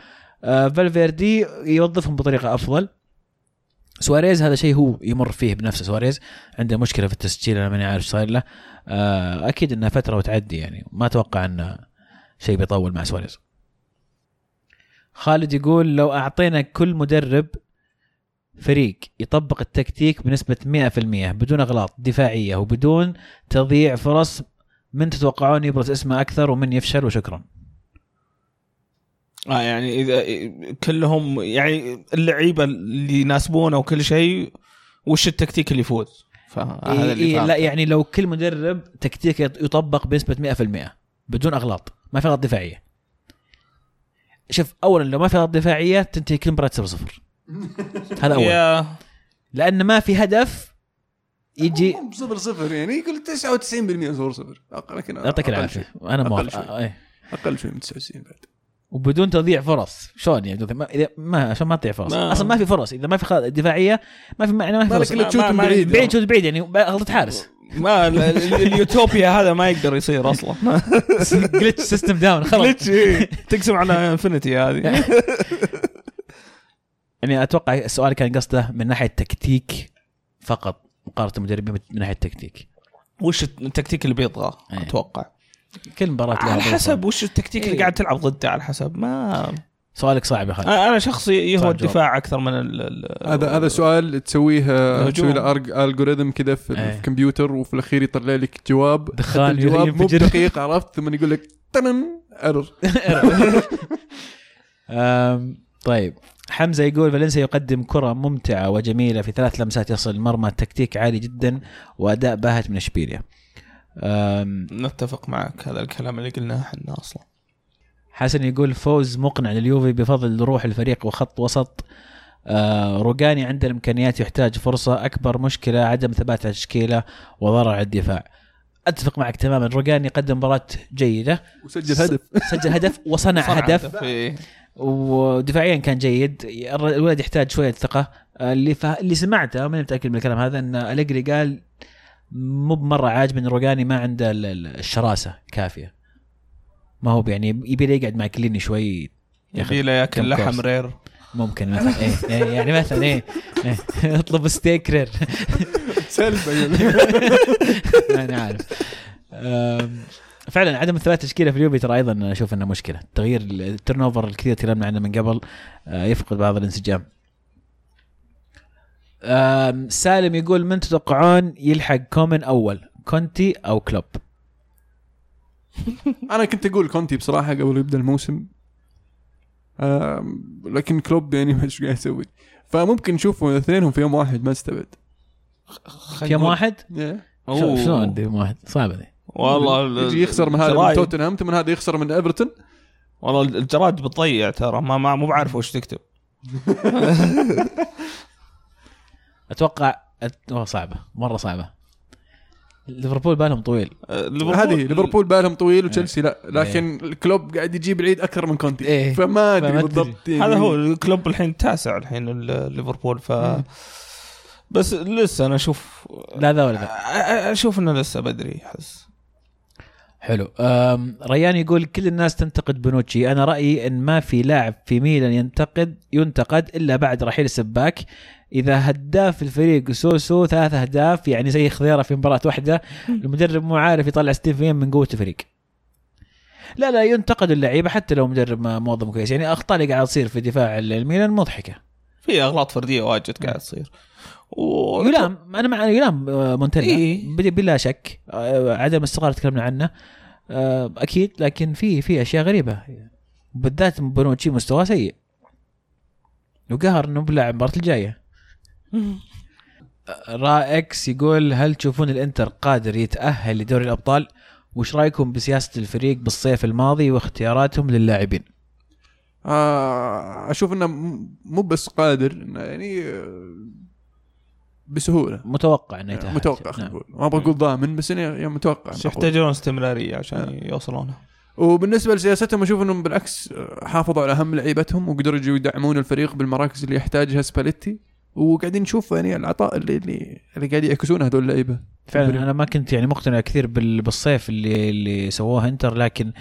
آه فالفيردي يوظفهم بطريقة أفضل. سواريز هذا شيء هو يمر فيه بنفسه. سواريز عنده مشكلة في التسجيل أنا ماني عارف صاير له. آه أكيد إنها فترة وتعدي يعني. ما أتوقع إنه شيء بيطول مع سواريز. خالد يقول لو أعطينا كل مدرب فريق يطبق التكتيك بنسبة 100% بدون أغلاط دفاعية وبدون تضييع فرص من تتوقعون يبرز اسمه أكثر ومن يفشل؟ وشكرا. آه يعني إذا كلهم يعني اللعيبة اللي يناسبونه وكل شيء وش التكتيك اللي يفوز؟ فهذا إيه اللي إيه لا. يعني لو كل مدرب تكتيك يطبق بنسبة 100% بدون أغلاط ما في أغلاط دفاعية. شوف أولا لو ما في أغلاط دفاعية تنتهي كل مباراة 0 0 [LAUGHS] هذا أول. يا. لأن ما في هدف يجي صفر صفر يعني يقول 99% صفر صفر. يعطيك. أنا أقل موافق. شوي. آه، إيه. أقل شوي من 99 بعد. وبدون تضييع فرص. شلون يعني؟ بدون- ما إذا ما عشان ما تضيع فرص. ما- أصلا ما في فرص. إذا ما في دفاعية ما في معنى ما في فرص. ما- تشوت ما- بعيد. بعيد شوت بعيد يعني غلطة حارس. ما ال- ال- اليوتوبيا هذا ما يقدر يصير أصلا. glitch system down خلاص. glitch. تقسم على انفنتي هذه. [LAUGHS] [LAUGHS] يعني أتوقع السؤال كان قصده من ناحية تكتيك فقط مقارنة المدربين من ناحية تكتيك. وش التكتيك اللي بيطغى؟ إيه. أتوقع. كل مباراة لها على. حسب وش التكتيك اللي إيه. قاعد تلعب ضده على حسب ما سؤالك صعب يا خالد أنا أنا شخصي جواب. الدفاع أكثر من هذا هذا سؤال تسويه هجوم. تسوي له الجوريثم كذا في إيه. الكمبيوتر وفي الأخير يطلع لك جواب دخان الجواب مو. دقيق عرفت ثم يقول لك تنن [LAUGHS] ايرور طيب حمزة يقول فالنسيا يقدم كرة ممتعة وجميلة في ثلاث لمسات يصل المرمى تكتيك عالي جدا وأداء باهت من إشبيليا نتفق معك هذا الكلام اللي قلناه إحنا أصلا. حسن يقول فوز مقنع لليوفي بفضل روح الفريق وخط وسط. آه روجاني عنده الإمكانيات يحتاج فرصة. أكبر مشكلة عدم ثبات التشكيلة وضرر على الدفاع. أتفق معك تماما. روجاني قدم مباراة جيدة. وسجل هدف. سجل هدف وصنع صنع هدف. إيه. ودفاعيا كان جيد. الولد يحتاج شوية ثقة. آه، اللي ف... اللي سمعته ماني متأكد من الكلام هذا إن أليجري قال مو بمرة عاجب إن روجاني ما عنده ال- ال- الشراسة كافية. ما هو يعني يبي له يقعد مع كليني شوي يبي له ياكل لحم. رير. ممكن مثلا إيه, إيه يعني مثلا إيه, إيه اطلب steak rare. سلبة [LAUGHS] أنا عارف. فعلا عدم ثبات تشكيله في اليوفي ترى أيضا أشوف إنه مشكلة. تغيير ال turnover الكثير تكلمنا عنه من قبل آه، يفقد بعض الانسجام. سالم يقول من تتوقعون يلحق كومن أول كونتي أو كلوب؟ [LAUGHS] أنا كنت أقول كونتي بصراحة قبل يبدأ الموسم. لكن كلوب يعني ما إيش قاعد يسوي. فممكن نشوفوا اثنينهم في يوم واحد ما أستبعد. في يوم واحد؟ أوه. شلون في يوم واحد؟ صعبه ذي والله ال- يجي يخسر من هذا من الجرايد- توتنهام ثم من هذا يخسر من إيفرتون. والله الجرائد بتضيع ترى ما ما مو بعرف وش تكتب. [LAUGHS] أتوقع أت- أوه صعبة مرة صعبة. ليفربول بالهم طويل. هذه ليفربول بالهم طويل إيه. وتشيلسي لا لكن الكلوب قاعد يجيب العيد أكثر من كونتي. إيه. فما أدري بالضبط يعني. هذا هو الكلوب الحين التاسع الحين ال- ليفربول ف بس لسه أنا أشوف لا ذا ولا ذا. أشوف إنه لسه بدري أحس. حلو. ريان يقول كل الناس تنتقد بونوتشي. أنا رأيي إن ما في لاعب في ميلان ينتقد ينتقد إلا بعد رحيل السباك. إذا هداف الفريق سوسو ثلاث أهداف يعني زي خضيرة في مباراة واحدة المدرب مو عارف يطلع 60% من قوة الفريق. لا لا ينتقد اللعيبة حتى لو مدرب ما موظف كويس. يعني أخطاء اللي قاعدة تصير في دفاع الميلان مضحكة. في أغلاط فردية واجد قاعد تصير. و... يلام أنا مع يلام آه، ممتنع إيه. بلا- بلا شك آه، عدم استقرار تكلمنا عنه. آه، أكيد لكن في في أشياء غريبة. بالذات بونوتشي مستواه سيء. وقهر إنه بيلعب المباراة الجاية. رائكس يقول هل تشوفون الإنتر قادر يتأهل لدوري الأبطال؟ وش رأيكم بسياسة الفريق بالصيف الماضي واختياراتهم للاعبين؟ آه أشوف إنه مو بس قادر إنه يعني آه، بسهولة. متوقع إنه يتأهل. متوقع خلينا نعم. نقول. ما أبغى أقول ضامن بس إنه يعني متوقع. يحتاجون استمرارية عشان يوصلونه. وبالنسبة لسياستهم أشوف إنهم بالعكس آه، حافظوا على أهم لعيبتهم وقدروا يجوا يدعمون الفريق بالمراكز اللي يحتاجها سباليتي. وقاعدين نشوف يعني العطاء اللي اللي, اللي قاعد يعكسونه هذول اللعيبة. فعلا أنا ما كنت يعني مقتنع كثير بال- بالصيف اللي اللي سووه إنتر لكن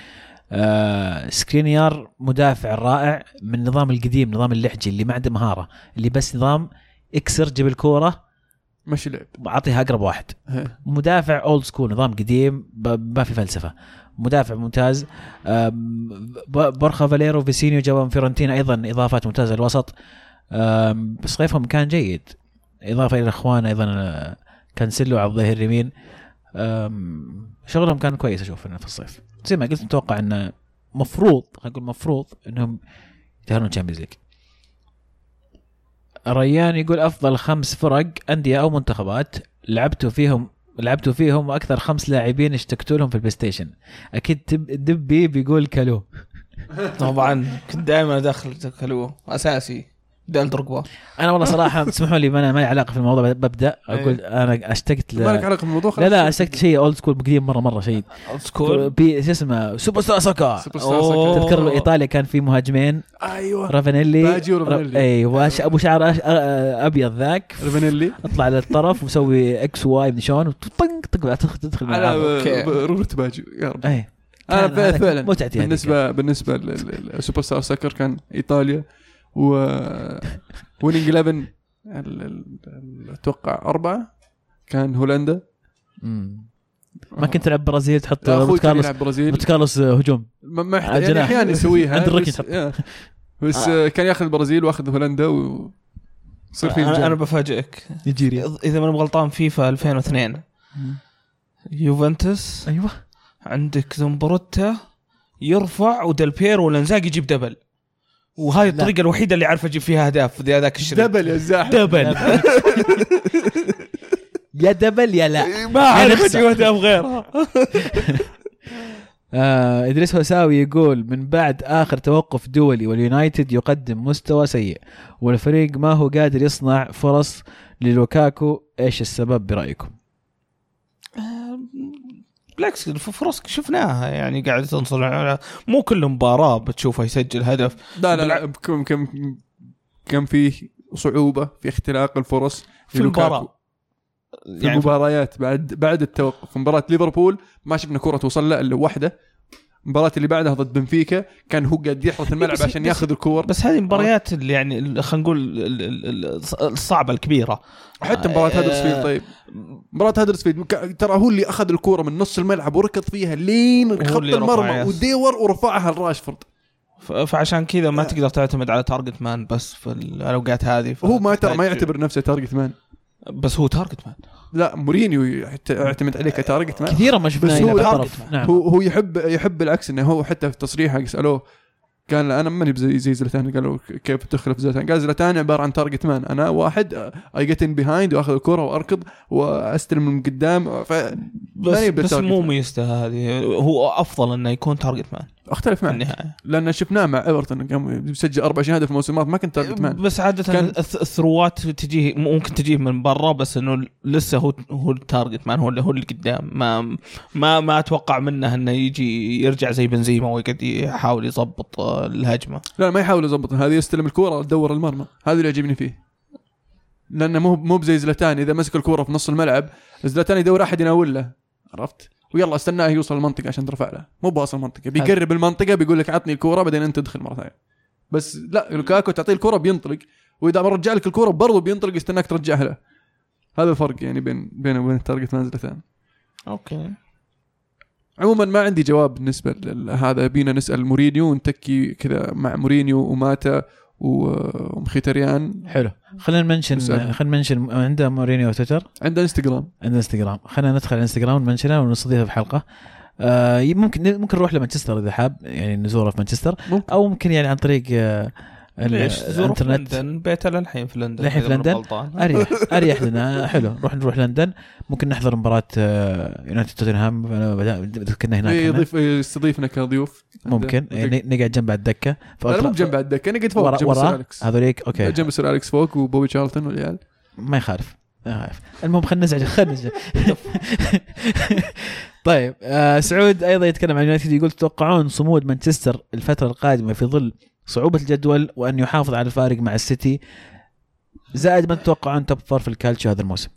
آه سكرينيار مدافع رائع من النظام القديم نظام اللحجي اللي ما عنده مهارة اللي بس نظام إكسر جيب الكورة مشي لعب. اعطيها أقرب واحد. ها. مدافع old school نظام قديم ما في فلسفة. مدافع ممتاز بورخا فاليرو فيسينيو جابوا من فيورنتينا أيضا إضافات ممتازة للوسط. صيفهم كان جيد. إضافة إلى إخوانه أيضا آه، كانسيلو على الظهير اليمين. شغلهم كان كويس أشوف في الصيف. زي ما قلت متوقع إنه مفروض خلينا نقول مفروض إنهم يتأهلون Champions League ريان يقول أفضل خمس فرق أندية أو منتخبات. لعبتوا فيهم لعبتوا فيهم وأكثر خمس لاعبين اشتقتوا لهم في البلاي ستيشن. أكيد دبي بيقول كلو [LAUGHS] طبعا كنت دائما أدخل كلو أساسي. دال دروجبا أنا والله صراحة [LAUGHS] تسمحوا لي ما أنا ما لي علاقة في الموضوع ببدأ. أقول أنا أشتقت ما لك ل... علاقة بالموضوع لا خلاص. لا أشتقت شيء اولد سكول قديم مرة مرة شيء. سكول بي شو اسمه سوبر ستار سوكا. تذكر إيطاليا كان في مهاجمين؟ أيوه. رافانيلي باجي ورافانيلي. أي واش أبو شعر أبيض ذاك. ريفانيلي اطلع للطرف وسوي إكس واي من شلون وطنق طق تدخل تدخل على. رولة باجي يا رب. أي. أنا فعلا متعتي هذيك. بالنسبة بالنسبة لل Superstar Soccer كان إيطاليا. و Winning 11 ال- ال- ال- أتوقع أربعة. كان هولندا. مم. ما كنت تلعب برازيل تحط برازيل. روبرت كارلوس هجوم. ما يحتاج على يعني. أحيانا يسويها. [LAUGHS] عند الركن بس. بس آه، كان ياخذ البرازيل وأخذ هولندا و يصير في أنا أنا انجاز. بفاجئك. نيجيريا. إذا ماني غلطان فيفا 2002 يوفنتوس. أيوه. عندك زمبروتا يرفع وديل بييرو والانزاق يجيب double. وهاي الطريقة الوحيدة اللي عارف أجيب فيها أهداف في ذاك الشريط. double يا زاحف double. [LAUGHS] يا double يا لا. ما أعرف. أجيب أهداف غيرها. [LAUGHS] آه إدريس هوساوي يقول من بعد آخر توقف دولي واليونايتد يقدم مستوى سيء والفريق ما هو قادر يصنع فرص للوكاكو إيش السبب برأيكم؟ بالعكس الفرص شفناها يعني قاعد تنصنع. مو كل مباراة بتشوفه يسجل هدف. لا لا لا كم كم كم في صعوبة في اختلاق الفرص في. المباراة. في يعني المباريات بعد بعد التوقف. مباراة ليفربول ما شفنا كرة توصل له إلا واحدة. المباراة اللي بعدها ضد بنفيكا كان هو قاعد يحرث الملعب بس- عشان بس- ياخذ الكور. بس هذه المباريات اللي يعني خلينا نقول ال- ال- ال- الصعبة الكبيرة. حتى مباراة آه، هدرسفيلد طيب. مباراة هدرسفيلد ترى هو اللي أخذ الكورة من نص الملعب وركض فيها لين خط المرمى. وديور ورفعها لراشفورد. فعشان كذا ما تقدر تعتمد على تارجت مان بس في الأوقات هذه هو ما ترى ما يعتبر نفسه target man بس هو target man لا مورينيو يعت- يعتمد عليه ك target man كثيرا ما شفناه هو نعم. هو هو يحب يحب بالعكس إنه هو حتى في تصريحه سألوه قال أنا ماني زي زي زلتان قالوا كيف تخلف زلتان قال زلتان عبارة عن target man أنا واحد I get in behind وأخذ الكرة وأركض وأستلم من قدام. ف بس بس مو. ميزته هذه. هو أفضل إنه يكون target man أختلف معك. النهايه لأن شفناه مع إيفرتون قام يسجل أربع شهادات في الموسم الماضي ما كنت target man بس عادة كان- الث- الثروات تجيه ممكن تجيه من برا بس إنه لسه هو هو ال target man هو اللي هو اللي قدام. ما ما ما أتوقع منه إنه يجي يرجع زي بنزيما ويقعد يحاول يضبط آه، الهجمة. لا ما يحاول يضبط. هذه يستلم الكورة تدور المرمى. هذا اللي يعجبني فيه. لأنه مو مو بزي زلتان إذا مسك الكورة في نص الملعب زلتان يدور أحد يناول له عرفت؟ ويلا استناه يوصل المنطقة عشان ترفع له. مو باصل المنطقة. بيقرب المنطقة بيقول لك عطني الكورة بعدين أنت تدخل مرة ثانية. بس لا لوكاكو تعطيه الكورة بينطلق وإذا ما رجع لك الكورة برضه بينطلق يستناك ترجعها له. هذا الفرق يعني بين بينه وبين ال target man زلتان okay. عموما ما عندي جواب بالنسبة لهذا. بينا نسأل مورينيو ونتكي كذا مع مورينيو وماتا و- ومخيتريان. حلو. خلينا ن mention. خلينا نمنشن عنده مورينيو تويتر. عنده انستغرام. عنده انستغرام. خلينا ندخل الانستغرام ون mention ه ونستضيفه في حلقة. آه ممكن ممكن نروح لمانشستر إذا حاب يعني نزوره في مانشستر. ممكن. أو ممكن يعني عن طريق آه ليش في الانترنت لندن. بيته للحين في لندن للحين في لندن؟ غلطان. [LAUGHS] أريح أريح لنا. حلو نروح نروح لندن. ممكن نحضر مباراة يونايتد توتنهام أنا بدأ- كنا هناك إحنا. يضيف يستضيفنا كضيوف ممكن. يعني نقعد جنب على الدكة. لا مو على الدكة نقعد فوق جنب Sir أليكس. هذوليك okay. جنب Sir أليكس فوق وبوبي تشارلتون والعيال. ما يخالف ما يخالف. المهم خلينا نزعج خلينا نزعج. [LAUGHS] طيب آه سعود أيضا يتكلم عن يونايتد يقول تتوقعون صمود مانشستر الفترة القادمة في ظل صعوبة الجدول وأن يحافظ على الفارق مع السيتي. زائد ما تتوقعون top four في الكالتشيو هذا الموسم؟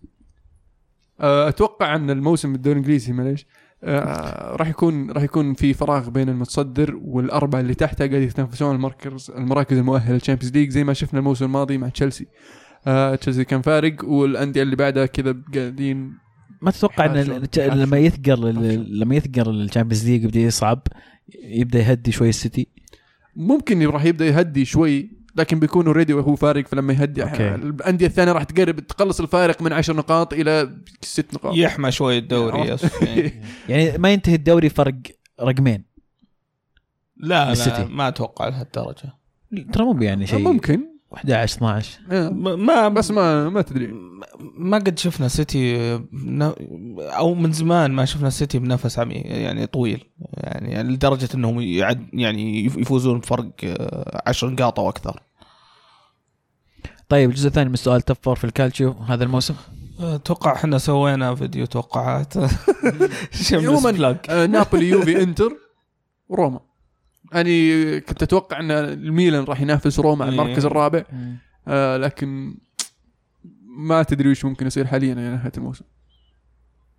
آه، أتوقع أن الموسم بالدوري الإنجليزي معليش. آه، راح يكون راح يكون في فراغ بين المتصدر والأربعة اللي تحته قاعد يتنافسون المركز المراكز المؤهلة لل Champions League زي ما شفنا الموسم الماضي مع تشيلسي. آه، تشيلسي كان فارق والأندية اللي بعدها كذا قاعدين ما تتوقع أن. لما يثقل لما يثقل ال Champions League يبدأ يصعب يبدأ يهدي شوي السيتي؟ ممكن راح يبدأ يهدي شوي لكن بيكون already وهو فارق فلما يهدي. okay. الأندية الثانية راح تقرب تقلص الفارق من 10 نقاط إلى 6 نقاط. يحمى شوي الدوري يا [LAUGHS] سفيان. يعني ما ينتهي الدوري فرق رقمين. لا. لا ما أتوقع لهالدرجة. ترى مو يعني شيء. ممكن. 11 12 آه، م- ما بس ما ما تدري. ما قد شفنا سيتي ن- أو من زمان ما شفنا سيتي بنفس عميق يعني طويل. يعني لدرجة إنهم يعد يعني يف- يفوزون بفرق آه، عشر نقاط أو أكثر. طيب الجزء الثاني من السؤال top four في الكالتشيو هذا الموسم؟ أتوقع إحنا سوينا فيديو توقعات. [LAUGHS] عموماً، آه، نابولي يوفي [LAUGHS] إنتر وروما. يعني كنت أتوقع أن الميلان راح ينافس روما على المركز إيه. الرابع آه لكن ما تدري وش ممكن يصير حاليا إلى نهاية الموسم.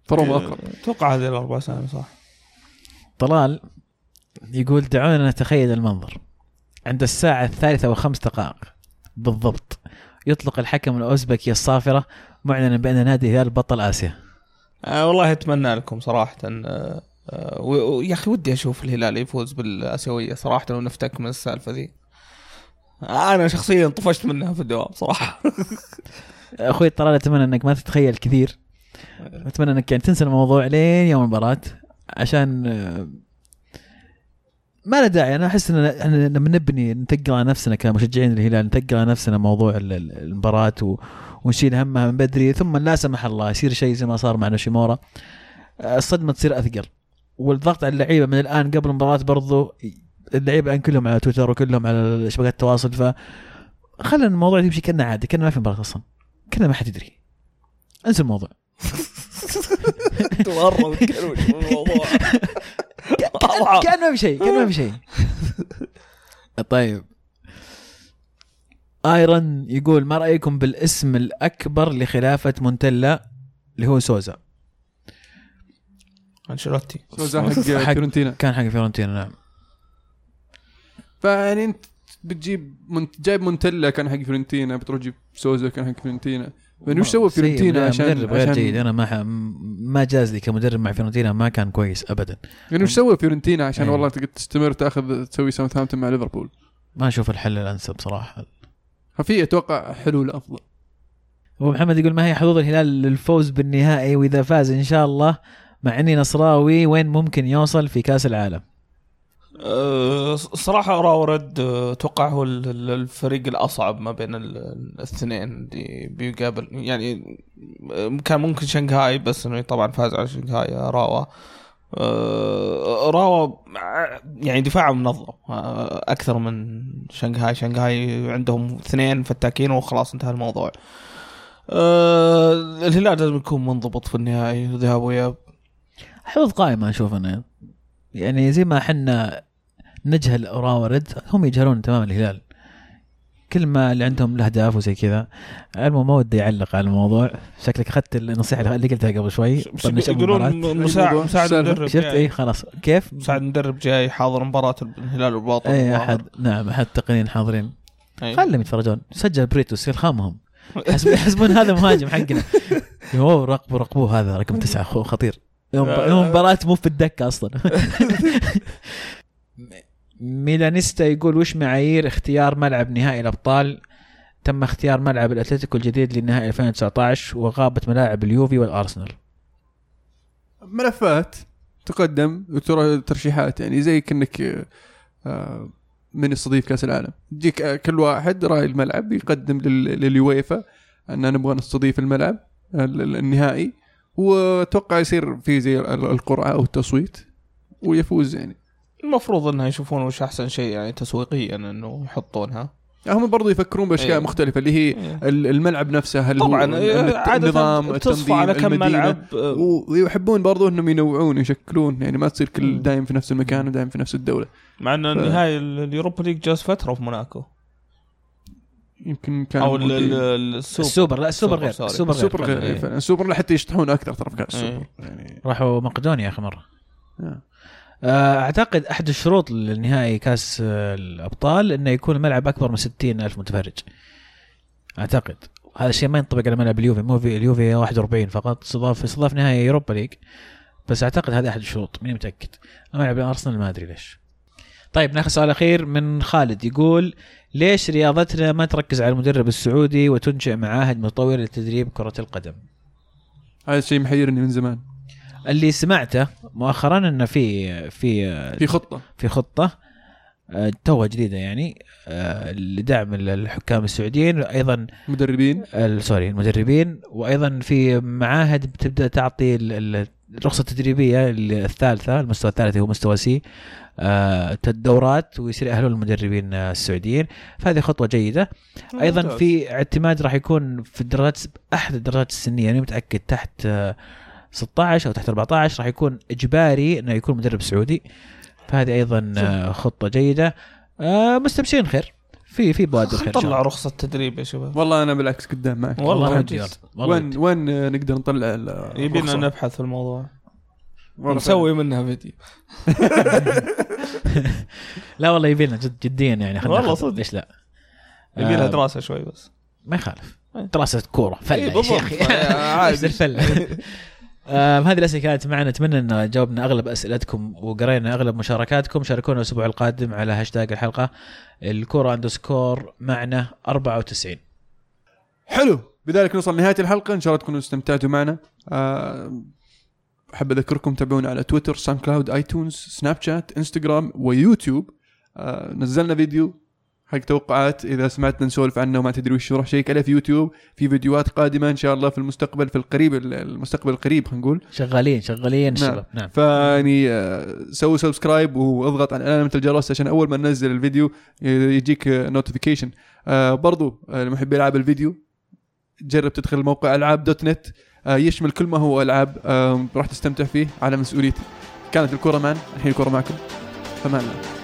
فروما أقرب. أتوقع هذه الأربع سنين صح. طلال يقول دعونا نتخيل المنظر. عند الساعة الثالثة وخمس دقائق. بالضبط. يطلق الحكم الأوزبكي الصافرة معلنا بأن نادي الهلال بطل آسيا. آه والله أتمنى لكم صراحة آه، آه، و- و- يا أخي ودي أشوف الهلال يفوز بالآسيوية صراحة ونفتك من السالفة ذي أنا شخصيا طفشت منها في الدوام صراحة. [LAUGHS] أخوي طلال أتمنى أنك ما تتخيل كثير. أتمنى أنك يعني تنسى الموضوع لين يوم المباراة عشان آه، ما له داعي. أنا أحس إن إحنا لما نبني نتقل على نفسنا كمشجعين الهلال نتقل على نفسنا موضوع ال- ال- المباراة و... ونشيل همها من بدري ثم لا سمح الله يصير شيء زي ما صار مع نوشيمورا. آه، الصدمة تصير أثقل. والضغط على اللعيبة من الآن قبل المباراة برضو اللعيبة الآن كلهم على تويتر وكلهم على شبكات التواصل ف خلينا الموضوع يمشي كأنه عادي كأنه ما في مباراة أصلا. كأنه ما حد يدري. انسى الموضوع. مره الموضوع؟ كان ما في شيء كان ما في شيء. طيب. ايرون يقول ما رأيكم بالاسم الأكبر لخلافة مونتيلا اللي هو سوزا؟ أنشيلوتي. سوزا [LAUGHS] حق فيورنتينا. كان حق فيورنتينا نعم. فيعني انت بتجيب منت... جايب مونتيلا كان حق فيورنتينا بتروح تجيب سوزا كان حق فيورنتينا. يعني وش سوى فيورنتينا عشان مدرب غير عشان جيد. أنا ما ح... ما جاز لي كمدرب مع فيورنتينا ما كان كويس ابدا. يعني وش سوى فيورنتينا عشان أيه. والله تقدر تستمر تاخذ تسوي ساوثهامبتون مع ليفربول؟ ما أشوف الحل الأنسب صراحة. ففي أتوقع حلول افضل أبو محمد يقول ما هي حظوظ الهلال للفوز بالنهائي وإذا فاز إن شاء الله مع إني نصراوي وين ممكن يوصل في كأس العالم؟ أه، صراحة راورد أه، أتوقع هو ال- ال- الفريق الأصعب ما بين ال- الاثنين اللي بيقابل يعني أه، كان ممكن شنغهاي بس إنه طبعا فاز على شنغهاي أه، راوا. أه، راوا يعني دفاعهم منظم أه، أكثر من شنغهاي. شنغهاي عندهم اثنين فتاكين وخلاص انتهى الموضوع. أه، الهلال لازم يكون منضبط في النهائي ذهاب وإياب. حظوظ قائمه أشوف أنا يعني زي ما إحنا نجهل راورد هم يجهلون تماما الهلال كل ما اللي عندهم الأهداف وزي كذا المهم ما ودي أعلق على الموضوع شكلك أخذت النصيحة اللي قلتها قبل شوي. يقولون مساعد؟ مساعد؟ مدرب شفت جاي. اي خلاص كيف؟ مساعد مدرب جاي حاضر مباراة الهلال والباطن اي. احد نعم أحد التقنيين حاضرين أي. خلهم يتفرجون سجل بريتوس يرخمهم يحسب- [LAUGHS] يحسبون هذا مهاجم حقنا [LAUGHS] اوه راقبوا راقبوه هذا رقم تسعة خطير يوم يوم مباراة مو في الدكة أصلا. [LAUGHS] ميلانيستا يقول وش معايير اختيار ملعب نهائي الأبطال؟ تم اختيار ملعب الأتلتيكو الجديد للنهائي 2019 وغابت ملاعب اليوفي والأرسنال. ملفات تقدم وترى ترشيحات يعني زي كأنك آه، من يستضيف كأس العالم. يجيك آه، كل واحد راعي الملعب يقدم لل- لليويفا أن نبغى نستضيف الملعب ال- ال- النهائي. وأتوقع يصير في زي ال- القرعة أو التصويت ويفوز يعني المفروض إنها يشوفون وش أحسن شيء يعني تسويقيا إنه يحطونها هم برضو يفكرون بأشياء إيه. مختلفة اللي هي إيه. ال- الملعب نفسه هل هو طبعا عاده النظام تصفى التنظيم على كم. ملعب آه، ويحبون برضو إنهم ينوعون يشكلون يعني ما تصير كل. دايم في نفس المكان ودايم في نفس الدولة مع ان ف- ال- ال Europa League جاز فترة في موناكو يمكن كان أو السوبر السوبر لا السوبر غير. السوبر غير السوبر غير إيه. إيه،. السوبر حتى يشطحون أكثر ترى في كاس السوبر إيه. يعني راحوا مقدونيا اخر مرة آه. أعتقد أحد الشروط للنهائي كأس آه، الأبطال إنه يكون الملعب أكبر من 60 ألف متفرج أعتقد هذا الشيء ما ينطبق على ملعب اليوفي مو في اليوفي 41 فقط استضاف استضاف نهائي اوروبا ليج بس أعتقد هذا أحد الشروط ماني متأكد ملعب الأرسنال ما أدري ليش طيب ناخذ سؤال أخير من خالد. يقول ليش رياضتنا ما تركز على المدرب السعودي وتنشئ معاهد مطوره لتدريب كرة القدم؟ هذا الشيء محيرني من زمان. اللي سمعته مؤخرا انه في في في خطة. في خطة آه، توها جديدة يعني آه، لدعم الحكام السعوديين أيضا مدربين. ال- sorry المدربين وأيضا في معاهد بتبدأ تعطي الرخصة التدريبية الثالثة المستوى الثالث هو مستوى C آه، الدورات ويصير يأهلون المدربين آه، السعوديين. فهذه خطوة جيدة. أيضا ممتاز. في اعتماد راح يكون في الدرجات أحد الدرجات السنية أنا متأكد تحت آه، 16 أو تحت 14 راح يكون إجباري إنه يكون مدرب سعودي. فهذه أيضا آه، خطه جيدة. آه، مستبشرين خير. في في بوادر خير إن شاء طلع الله. رخصة تدريب يا شباب والله أنا بالعكس قدام معك والله والله وين. وين آه، نقدر نطلع يبينا؟ نبحث في الموضوع نسوي منها فيديو [LAUGHS] لا والله يبي لنا جد جديا يعني خلينا والله. صدق. ليش لا؟ يبينا آه، دراسة شوي بس ما يخالف. دراسة كورة فلة إيه، يا بالضبط. شيخ [LAUGHS] آه، عادي. [LAUGHS] الفلة آه، هذه الأسئلة كانت معنا. أتمنى أن جاوبنا أغلب أسئلتكم وقرينا أغلب مشاركاتكم. شاركونا الأسبوع القادم على هاشتاج الحلقة. الكورة underscore معنا 94 حلو. بذلك نوصل لنهاية الحلقة. إن شاء الله تكونوا استمتعتوا معنا. آه، أحب أذكركم تابعونا على تويتر SoundCloud iTunes سناب شات إنستغرام ويوتيوب. آه، نزلنا فيديو حق توقعات. إذا سمعتنا نسولف عنه وما تدري وش روح check عليه في يوتيوب في فيديوهات قادمة إن شاء الله في المستقبل في القريب المستقبل القريب خلينا نقول. شغالين شغالين نعم. الشباب. نعم. فيعني آه، سووا subscribe واضغط على علامه الجرس عشان أول ما ننزل الفيديو يجيك notification برضو آه، لمحبي العاب الفيديو. جرب تدخل موقع العاب dot net آه، يشمل كل ما هو ألعاب. آه، راح تستمتع فيه على مسؤوليتي كانت الكره معنا الحين الكره معكم. فمان الله